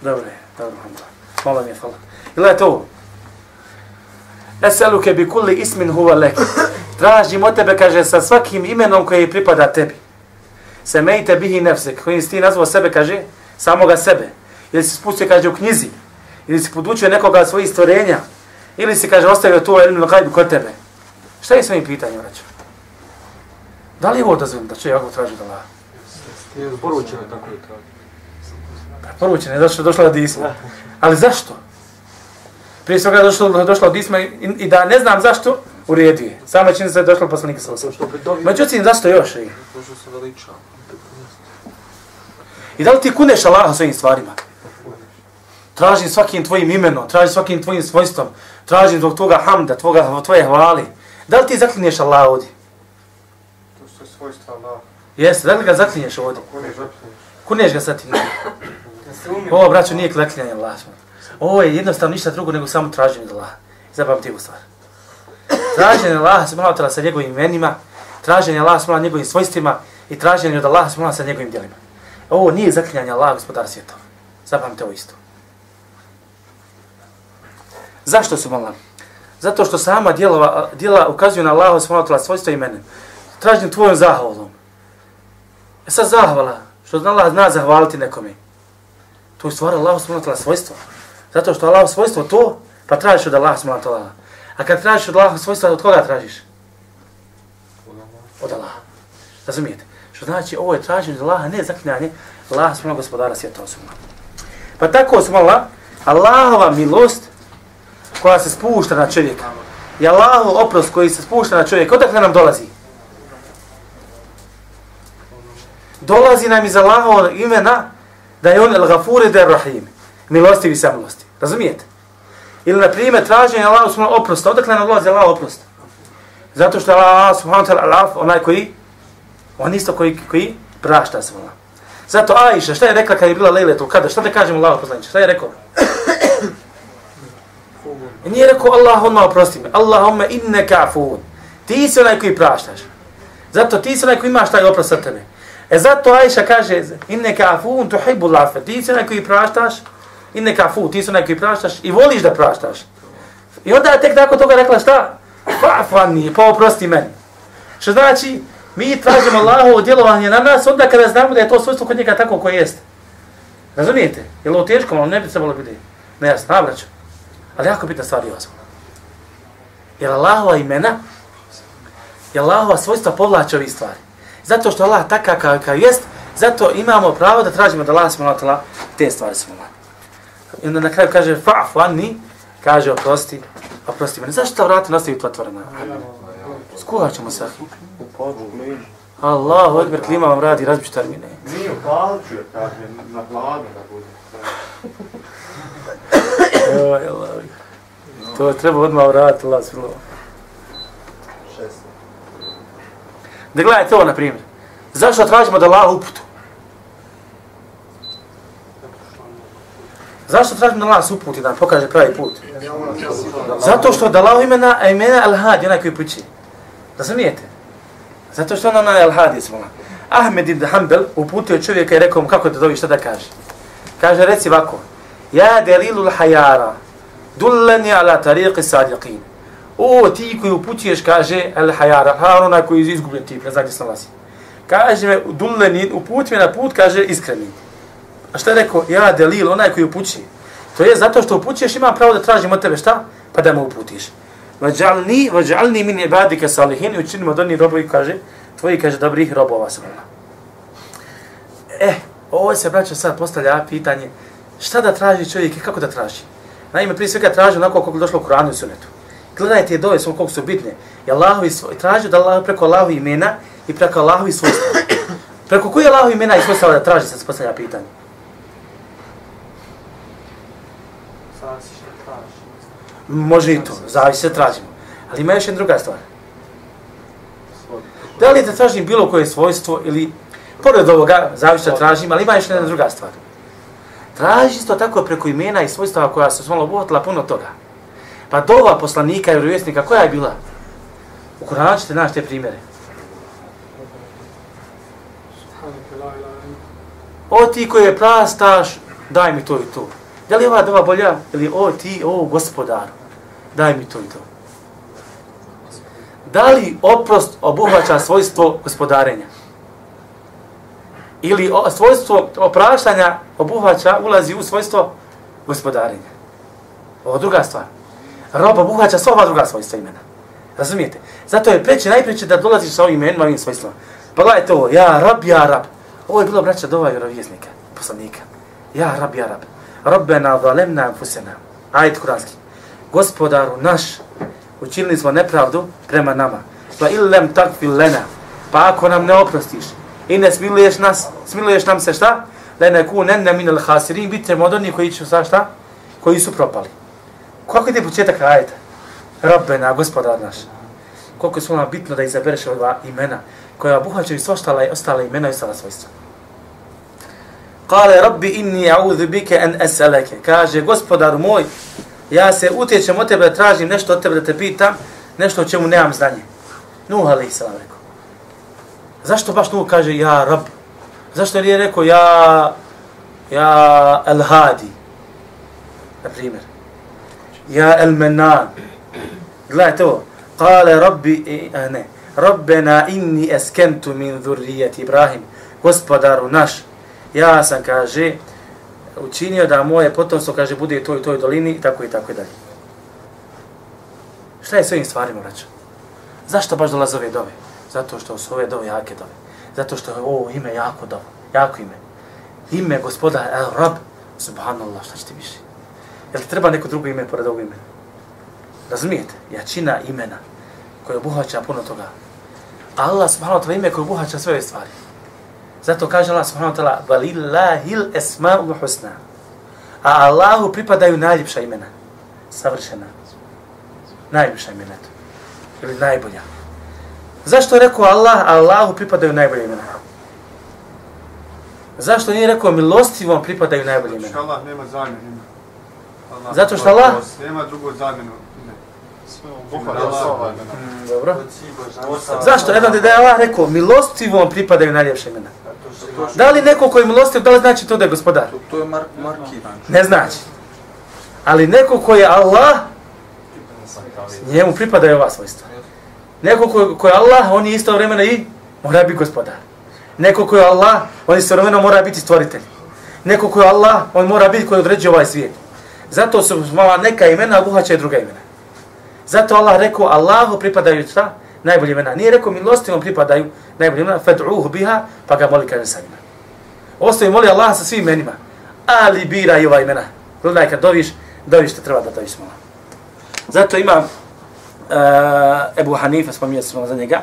Speaker 2: Dobre, dobro, dobro. Hvala mi je, hvala. Gledajte ovo. Eseluke bi kulli ismin huva lek. Tražim od tebe, kaže, sa svakim imenom koje pripada tebi. Semejte bihi nefsek. Kojim si ti nazvao sebe, kaže, samoga sebe. Ili si spustio, kaže, u knjizi. Ili si podučio nekoga svojih stvorenja. Ili si, kaže, ostavio tu ilmu na kajbu kod tebe. Šta je s ovim pitanjem, vraću? Da li je ovo odazvim da će ja traži da la?
Speaker 4: Je zboručeno tako je traži.
Speaker 2: Preporučen je, došlo, došlo od isma. Ali zašto? Prije svega došlo, došlo od isma i, i da ne znam zašto, u redu je. Sama čini se je došlo poslanika sa osam. Međutim, zašto još? I,
Speaker 4: veliča.
Speaker 2: I da li ti kuneš Allaha svojim stvarima? Tražim svakim tvojim imenom, tražim svakim tvojim svojstvom, tražim zbog toga hamda, tvoga, tvoje hvali. Da li ti zaklinješ Allaha ovdje?
Speaker 3: To su svojstva Allah.
Speaker 2: Jeste, da li ga zaklinješ ovdje?
Speaker 3: Ko ne zapinješ?
Speaker 2: Kuneš ga sad ti ne. Ovo, braćo, nije klekljanje Allaha. Ovo je jednostavno ništa drugo nego samo traženje od Allaha. Zapamti ovu stvar. Traženje Allaha se malo sa njegovim imenima, traženje Allaha se malo njegovim svojstvima i traženje od Allaha se malo sa njegovim djelima. Ovo nije zaklinjanje Allaha, gospodar svjetova. Zapamte ovo isto. Zašto su malo? Zato što sama djelova, djela ukazuju na Allaha subhanahu svojstva i mene. Tražim tvojom zahvalom. E sad zahvala, što zna Allah zna zahvaliti nekome. To je stvar Allaha subhanahu wa svojstva. Zato što Allah svojstvo to, pa tražiš od Allaha subhanahu wa A kad tražiš od Allaha svojstva, od koga tražiš? Od Allaha. Razumijete? Što znači, ovo je traženje od Allaha, ne zaklinjanje Allaha subhanahu gospodara svijeta osobno. Pa tako su Allahova milost koja se spušta na čovjeka. I Allahov oprost koji se spušta na čovjeka, odakle nam dolazi? Dolazi nam iz Allahovog imena da je on el gafur i rahim. Milostivi i samilosti. Razumijete? Ili, na primjer, traženje Allahov subhanahu oprosta. Odakle nam dolazi Allahov oprost? Zato što Allah subhanahu ta'ala alaf, onaj koji, on isto koji, koji prašta se Zato Aisha, šta je rekla kad je bila Lejletul kada? Šta da kažemo Allahov poslaniče? Šta je rekao? I nije rekao Allahumma oprosti me. Allahumma inne kafun. Ti si onaj koji praštaš. Zato ti si onaj koji imaš taj oprost sa tebe. E zato Aisha kaže inne kafun tuhibbu lafe. Ti si onaj koji praštaš. Inne kafun. Ti si onaj koji praštaš i voliš da praštaš. I onda je tek nakon toga rekla šta? Fa'fani, pa oprosti meni. Što znači, mi tražimo Allahovo djelovanje na nas onda kada znamo da je to svojstvo kod njega tako koje jeste. Razumijete? Je li ovo teško, malo ne bi trebalo biti nejasno, nabraću. Ali jako bitna stvar je ozvoljna. Jer Allahova imena, jer Allahova svojstva povlače ovih stvari. Zato što Allah takav kao, kao jest, zato imamo pravo da tražimo da Allah smo te stvari smo I onda na kraju kaže, fa'fu anni, kaže, oprosti, oprosti mene. Zašto ta vrata nastavi tu otvorena? Skuhat ćemo se. Allah, odmer klima vam radi, razbić termine.
Speaker 3: Nije upalčuje, kaže, na hladno da bude.
Speaker 2: Oj, Allah. To treba odmah vratiti, Allah, svilo. Da gledajte ovo, na primjer. Zašto tražimo da Allah uputu? Zašto tražimo da Allah se uputi, da nam pokaže pravi put? Zato što da Allah imena, a imena Al-Hadi, onaj koji pući. Razumijete? Zato što on onaj Al-Hadi, smo Ahmed ibn Hanbel uputio čovjeka i rekao mu kako da dobi šta da kaže. Kaže, reci ovako, Ja delilul hajara, dulleni ala tariqi sadiqin. O, ti koji upućuješ, kaže, al-hajara, har onaj koji je izgubljen tip, ne znam gdje se nalazi. Kaže me, dulleni, uputi me na put, kaže, iskreni. A šta je rekao? Ja delil, onaj koji upući. To je zato što upućuješ, ima pravo da tražim od tebe šta? Pa da me uputiš. Vajalni, vajalni min ibadika salihin, i učinimo od onih robovi, kaže, tvoji, kaže, dobrih robova sam. Eh, ovo se, braćo, sad postavlja pitanje, šta da traži čovjek i kako da traži? Naime, prije svega traži onako kako je došlo u Koranu i Sunetu. Gledajte je dove koliko su bitne. I Allahovi traži da Allah preko Allahovi imena i preko Allahovi svojstva. Preko koji Allahovi imena i svojstva da traži, sad se postavlja pitanje. Može i to, zavisi se tražimo. Ali ima još jedna druga stvar. Da li da tražim bilo koje svojstvo ili, pored ovoga, zavisi da tražim, ali ima još jedna druga stvar. Traži isto tako preko imena i svojstava koja su malo obuhvatila puno toga. Pa dova poslanika i vjerovjesnika, koja je bila? U Koranu ćete naći te primjere. O ti koji je prastaš, daj mi to i to. Da li ova dova bolja? Ili o ti, o gospodaru, daj mi to i to. Da li oprost obuhvaća svojstvo gospodarenja? Ili o, svojstvo opraštanja obuhvaća, ulazi u svojstvo gospodarenja? Ovo druga stvar. Rob obuhvaća sva ova druga svojstva imena. Razumijete? Zato je preče, najpreče da dolaziš sa ovim imenima, ovim svojstvom. Pa gledajte ovo, ja rab, ja rab. Ovo je bilo braća dova vjerovjesnika, poslanika. Ja rab, ja rab. Rabbena zalemna anfusena. Ajet kuranski. Gospodaru naš, učinili smo nepravdu prema nama. Pa illem takfil lena. Pa ako nam ne oprostiš i ne smiluješ nas, smiluješ nam se šta? Da ne ku nenne min al hasirin, bit ćemo od onih koji će sa šta? Koji su propali. Kako je početak ajeta? Rabbena, gospodar naš. Koliko je svojima bitno da izabereš ova imena koja obuhvaćaju sva ostala i ostala imena i ostala svojstva. Kale, rabbi inni a'udhu bike an eseleke. Kaže, gospodar moj, ja se utječem od tebe tražim nešto od tebe da te pitam, nešto o čemu nemam znanje. Nuh alaih salam rekao. Zašto baš tu kaže ja rab? Zašto nije rekao ja, ja el hadi? Na primjer. Ja el menan. Gledajte ovo. Kale rabbi, a ne. Rabbena inni eskentu min dhurrijet Ibrahim. Gospodaru naš, ja sam, kaže, učinio da moje potomstvo, kaže, bude u toj toj dolini, tako i tako i dalje. Šta je s ovim stvarima, braćo? Zašto baš dolaze ove dove? Zato što su ove dove jake dove. Zato što je ovo ime jako dobro. Jako ime. Ime gospoda El Rab. Subhanallah, šta ćete ti više? Jel ti treba neko drugo ime pored ovog imena? Razumijete? Jačina imena koje obuhvaća puno toga. Allah subhanahu wa ta'ala ime koje obuhvaća sve ove stvari. Zato kaže Allah subhanahu wa ta'ala Valillahil esma'ul husna. A Allahu pripadaju najljepša imena. Savršena. Najljepša imena to. Ili najbolja. Zašto je rekao Allah, Allahu pripadaju najbolje imena? Zašto nije rekao milostivom pripadaju najbolje imena?
Speaker 3: Zato što Allah nema zamjenu. Allah
Speaker 2: Zato što Allah-
Speaker 3: nema zamjenu.
Speaker 4: Osoba.
Speaker 2: Mm, dobro. Zašto? Jedno da je Allah rekao, milostivom pripadaju najljepša imena. Da li neko koji je milostiv, da li znači to da je gospodar?
Speaker 4: To, to je mar markiran.
Speaker 2: Ne znači. Ali neko koji je Allah, njemu pripadaju ova svojstva. Neko ko, ko je Allah, on je isto vremena i mora biti gospodar. Neko ko je Allah, on isto vremena mora biti stvoritelj. Neko ko je Allah, on mora biti koji određuje ovaj svijet. Zato su mala neka imena obuhvaćaju druga imena. Zato Allah rekao, Allahu pripadaju šta? Najbolje imena. Nije rekao, milostivom pripadaju najbolje imena, fad'uhu biha, pa ga moli kaže sa njima. Ostavi moli Allah sa svim imenima. Ali bira i ova imena. Gledaj, kad doviš, doviš što treba da doviš mola. Zato ima uh, Ebu Hanifa, spominjati smo za njega,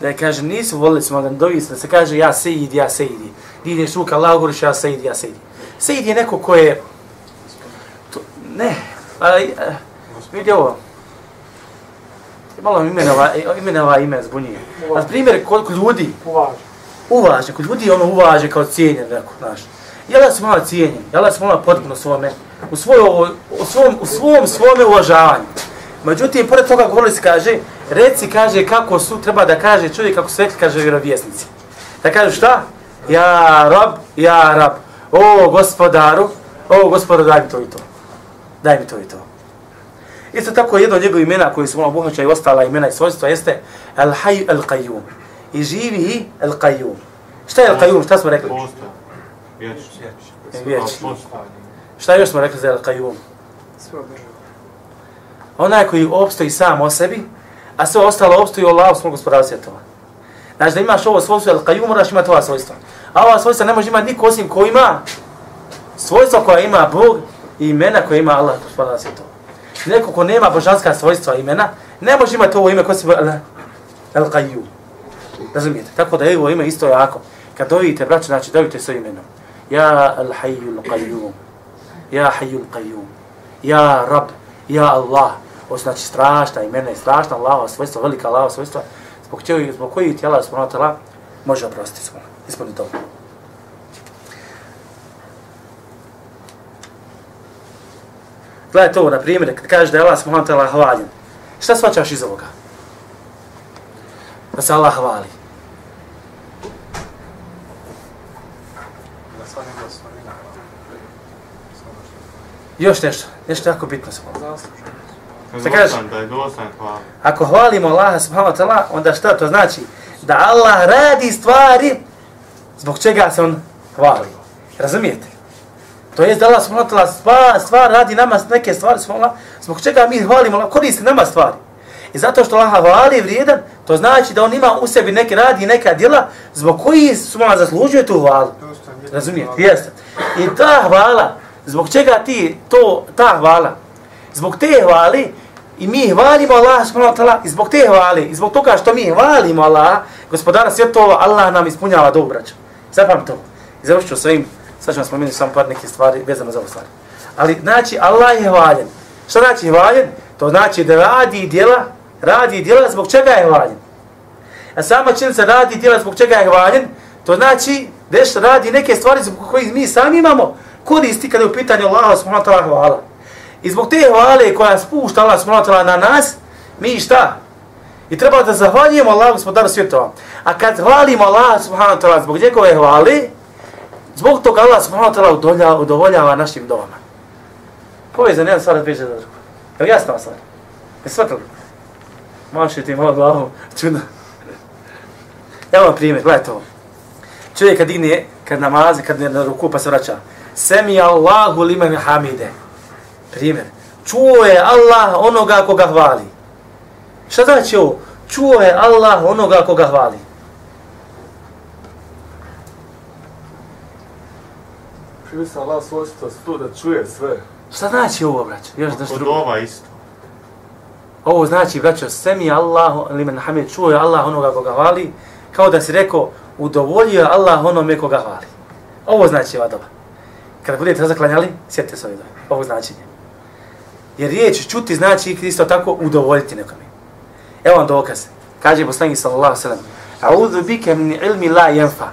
Speaker 2: da je kaže, nisu volili smo da dovi se, da se kaže ja sejid, ja sejidi. Digneš ruka, Allah govoriš ja sejid, ja sejidi. Sejid je neko ko je, to, ne, ali, uh, vidi ovo, malo imenova, imenova ime zbunije. Na primjer, koliko ljudi,
Speaker 6: Uvaži.
Speaker 2: uvaže, kod ljudi ono uvaže kao cijenjen neko, znaš. Jel da su malo cijenjen, jel da su malo potpuno svome, u, svoj, u, svom, u svom svome uvažavanju. Međutim, pored toga govorili se kaže, reci kaže kako su, treba da kaže čovjek kako su rekli, kaže vjerovjesnici. Da kažu šta? Ja rab, ja rab. O gospodaru, o gospodaru daj mi to i to. Daj mi to i to. Isto tako jedno od njegovih imena koji su malo obuhvaćaju ostala imena i svojstva jeste El Hay El Qayyum. I živi El Qayyum. Šta je El Qayyum? Šta smo rekli?
Speaker 3: Postoje. Vječno.
Speaker 2: Vječno.
Speaker 3: Postoje.
Speaker 2: Šta još smo rekli za El Qayyum?
Speaker 5: Sve.
Speaker 2: Onaj koji opstoji sam o sebi, a sve ostalo opstoji u Allahu svom gospodaru svjetova. Znači da imaš ovo svojstvo El Qayyum, moraš imati ova svojstva. A ova svojstva ne može imati niko osim ko ima svojstva koja ima Bog i imena koja ima Allah gospodaru svjetova. Neko ko nema božanska svojstva imena, ne može imati ovo ime ko se El, El Qayyum. Razumijete? Tako da je ovo ime isto jako. Kad dovite, braće, znači dovite svoj imenom. Ja El Hayyul Qayyum. Ja Hayyul Qayyum. Ja Rab. Ja Allah. Ovo su znači strašna imena i strašna Allahova svojstva, velika Allahova svojstva, zbog, čega, zbog koji ti Allah subhanahu wa ta'ala može oprostiti smo, Ispuni toga. Gledaj to, na primjer, kad kažeš da je Allah subhanahu wa ta'ala hvaljen. Šta svačaš iz ovoga? Da se Allah hvali.
Speaker 4: Da.
Speaker 2: Još nešto, nešto jako bitno se hvali. Šta kažeš?
Speaker 3: Da je hvala.
Speaker 2: Ako hvalimo Allaha subhanahu wa ta'ala, onda šta to znači? Da Allah radi stvari zbog čega se on hvali. Razumijete? To jest da Allah subhanahu wa ta'ala stvar, stvar radi nama neke stvari subhanahu zbog čega mi hvalimo, koristi nama stvari. I zato što Allah hvali je vrijedan, to znači da on ima u sebi neke radi i neka djela zbog koji subhanahu ta'ala zaslužuje tu hvalu.
Speaker 5: Je.
Speaker 2: Razumijete? Jeste. I ta hvala, zbog čega ti to, ta hvala, zbog te hvali, i mi hvalimo Allah subhanahu wa ta'ala, i zbog te hvale, i zbog toga što mi hvalimo Allah, gospodara svjetova, Allah nam ispunjava dobro, braćo. Zapam to. I završit ću svojim, sad ću vam spomenuti samo par neke stvari vezano za ovu stvari. Ali znači, Allah je hvaljen. Šta znači hvaljen? To znači da radi djela, radi djela zbog čega je hvaljen. A sama činjenica radi djela zbog čega je hvaljen, to znači da radi neke stvari zbog kojih mi sami imamo koristi kada je u pitanju Allah subhanahu wa ta'ala hvala. I zbog te hvale koja spušta Allah subhanahu wa ta'ala na nas, mi šta? I treba da zahvaljujemo Allah gospodaru svjetova. A kad hvalimo Allah subhanahu wa ta'ala zbog njegove hvale, zbog toga Allah subhanahu wa ta'ala udovoljava, udovoljava našim domama. Povezan jedan stvar veže za drugo. Je li jasna stvar? Je shvatili? Maši ti malo glavom, čudno. Evo vam primjer, gledajte ovo. Čovjek kad digne, kad namazi, kad ne na ruku pa se vraća. Semi Allahu limen hamide. Primjer. Čuo je Allah onoga koga hvali. Šta znači ovo? Čuo je Allah onoga koga hvali.
Speaker 4: Živi se Allah svojstvo tu da čuje sve.
Speaker 2: Šta znači ovo, braćo? Još da
Speaker 3: Kod
Speaker 2: drugo.
Speaker 3: ova isto.
Speaker 2: Ovo znači, braćo, semi Allah, liman hamide, čuo je Allah onoga koga hvali, kao da si rekao, udovoljio je Allah onome koga hvali. Ovo znači ova doba. Kada budete razaklanjali, sjetite se ove dobe. Ovo značenje. Jer riječ čuti znači isto tako udovoljiti nekome. Evo vam dokaz. Kaže poslanik sallallahu sallam. A'udhu bike min ilmi la yanfa.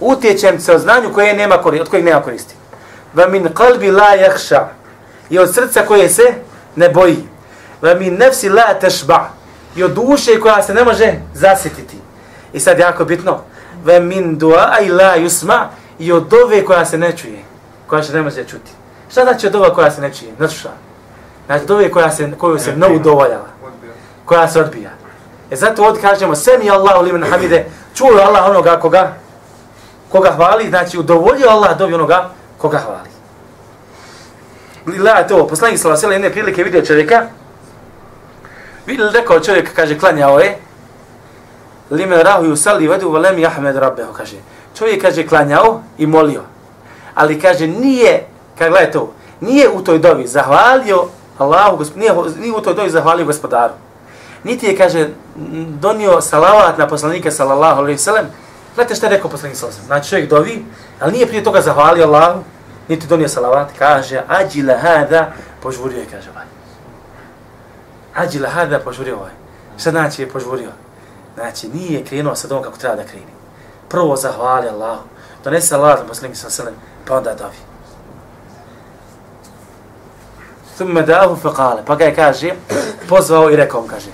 Speaker 2: Utječem se od znanju koje nema koristi, od kojeg nema koristi. Va min qalbi la yakhsha. I od srca koje se ne boji. Va min nefsi la tashba. I od duše koja se ne može zasjetiti. I sad jako bitno. Va min du'a la yusma. I od dove koja se ne čuje. Koja se ne može čuti. Šta znači od dova koja se ne čuje? Znači šta? Znači dove koja se, koju se ne udovoljava. Koja se odbija. E zato ovdje kažemo, semi Allahu liman hamide, čuo Allah onoga koga, koga hvali, znači udovoljio Allah dobi onoga koga hvali. Gledajte ovo, poslanik sala sela jedne prilike vidio čovjeka, vidio rekao čovjek, kaže, klanjao je, limen rahu i usali vedu velemi Ahmed rabbeho, kaže. Čovjek, kaže, klanjao i molio. Ali, kaže, nije, kaže, gledajte ovo, nije u toj dobi zahvalio Allahu, nije, nije u toj dobi zahvalio gospodaru. Niti je, kaže, donio salavat na poslanika sallallahu alaihi sallam. Gledajte šta je rekao poslanik sallallahu alaihi sallam. Znači čovjek dovi, ali nije prije toga zahvalio Allahu, niti donio salavat. Kaže, ađila hada, požurio je, kaže ovaj. Ađila hada, požurio ovaj. Šta znači je požurio? Znači, nije krenuo sa domom kako treba da kreni. Prvo zahvali Allahu. Donese salavat na poslanika sallallahu alaihi sallam, pa onda dovi. Thumma da'ahu faqale. Pa ga je kaže, pozvao i rekao kaže,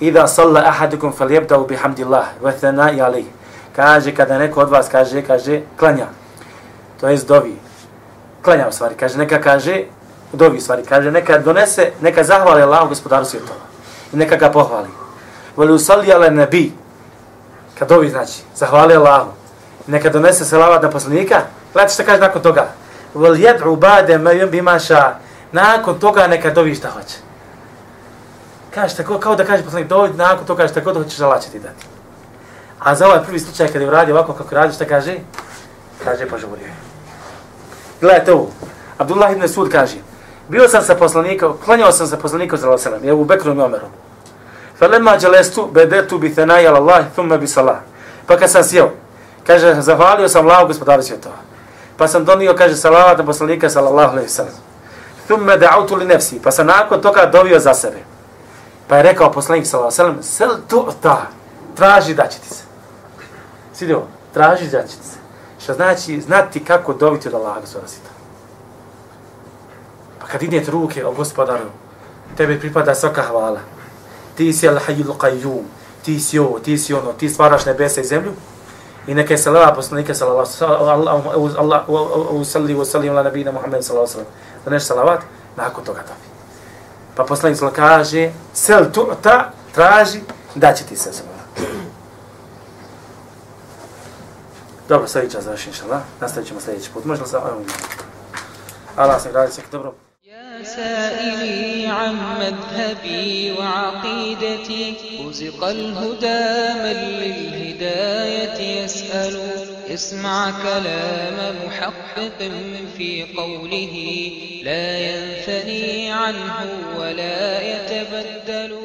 Speaker 2: Ida salla ahadukum falyabda bihamdillah wa thana'i alayh. Kaže kada neko od vas kaže, kaže klanja. To jest dovi. Klanja u stvari, kaže neka kaže dovi u stvari, kaže neka donese, neka zahvali Allahu gospodaru svjetova. I neka ga pohvali. wal usalli ala nabi. Kad dovi znači, zahvali Allahu. Neka donese selavat na poslanika. Gledajte što kaže nakon toga. Voli jed'u ba'de bima ša. Nakon toga neka dovi šta hoće. Kaže tako, kao da kaže poslanik, dovi nakon toga kaže tako da hoćeš Allah će ti dati. A za ovaj prvi slučaj kada je uradio ovako kako radi, šta kaže? Kaže, požurio je. Gledajte ovo. Abdullah ibn Sud kaže, bio sam sa poslanikom, klanjao sam sa poslanikom za Losalam, je u Bekru i Omeru. Falema dželestu bedetu bi thenaj ala Allah, thumma bi salah. Pa kad sam sjeo, kaže, zahvalio sam Allah gospodaru svjetova. Pa sam donio, kaže, salavat na poslanika sallallahu alaihi sallam. Thumme da'utu li nefsi. Pa sam nakon toga dovio za sebe. Pa je rekao poslanik sallallahu alejhi ve sellem: "Sel tu'ta." Traži da će ti se. Sidi ovo, traži da će ti se. Što znači znati kako doviti od Allaha subhanahu Pa kad idete ruke o gospodaru, tebi pripada svaka hvala. Ti si al-hayyul qayyum. Ti si ovo, ti si ono, ti stvaraš nebesa i zemlju. I neka je salava poslanika sallallahu alejhi Allah u salli wa sallim ala nabina Muhammed sallallahu alejhi ve sellem. Da neš salavat, nakon toga dobi. Pa poslanik sallallahu kaže, sel tu'ta, traži, da će ti se salava. Dobro, sad ića završi, inšallah. Nastavit ćemo sljedeći put. Možda sam, evo, Allah sam radi sve dobro.
Speaker 1: سائلي عن مذهبي وعقيدتي رزق الهدى من للهداية يسأل اسمع كلام محقق في قوله لا ينثني عنه ولا يتبدل.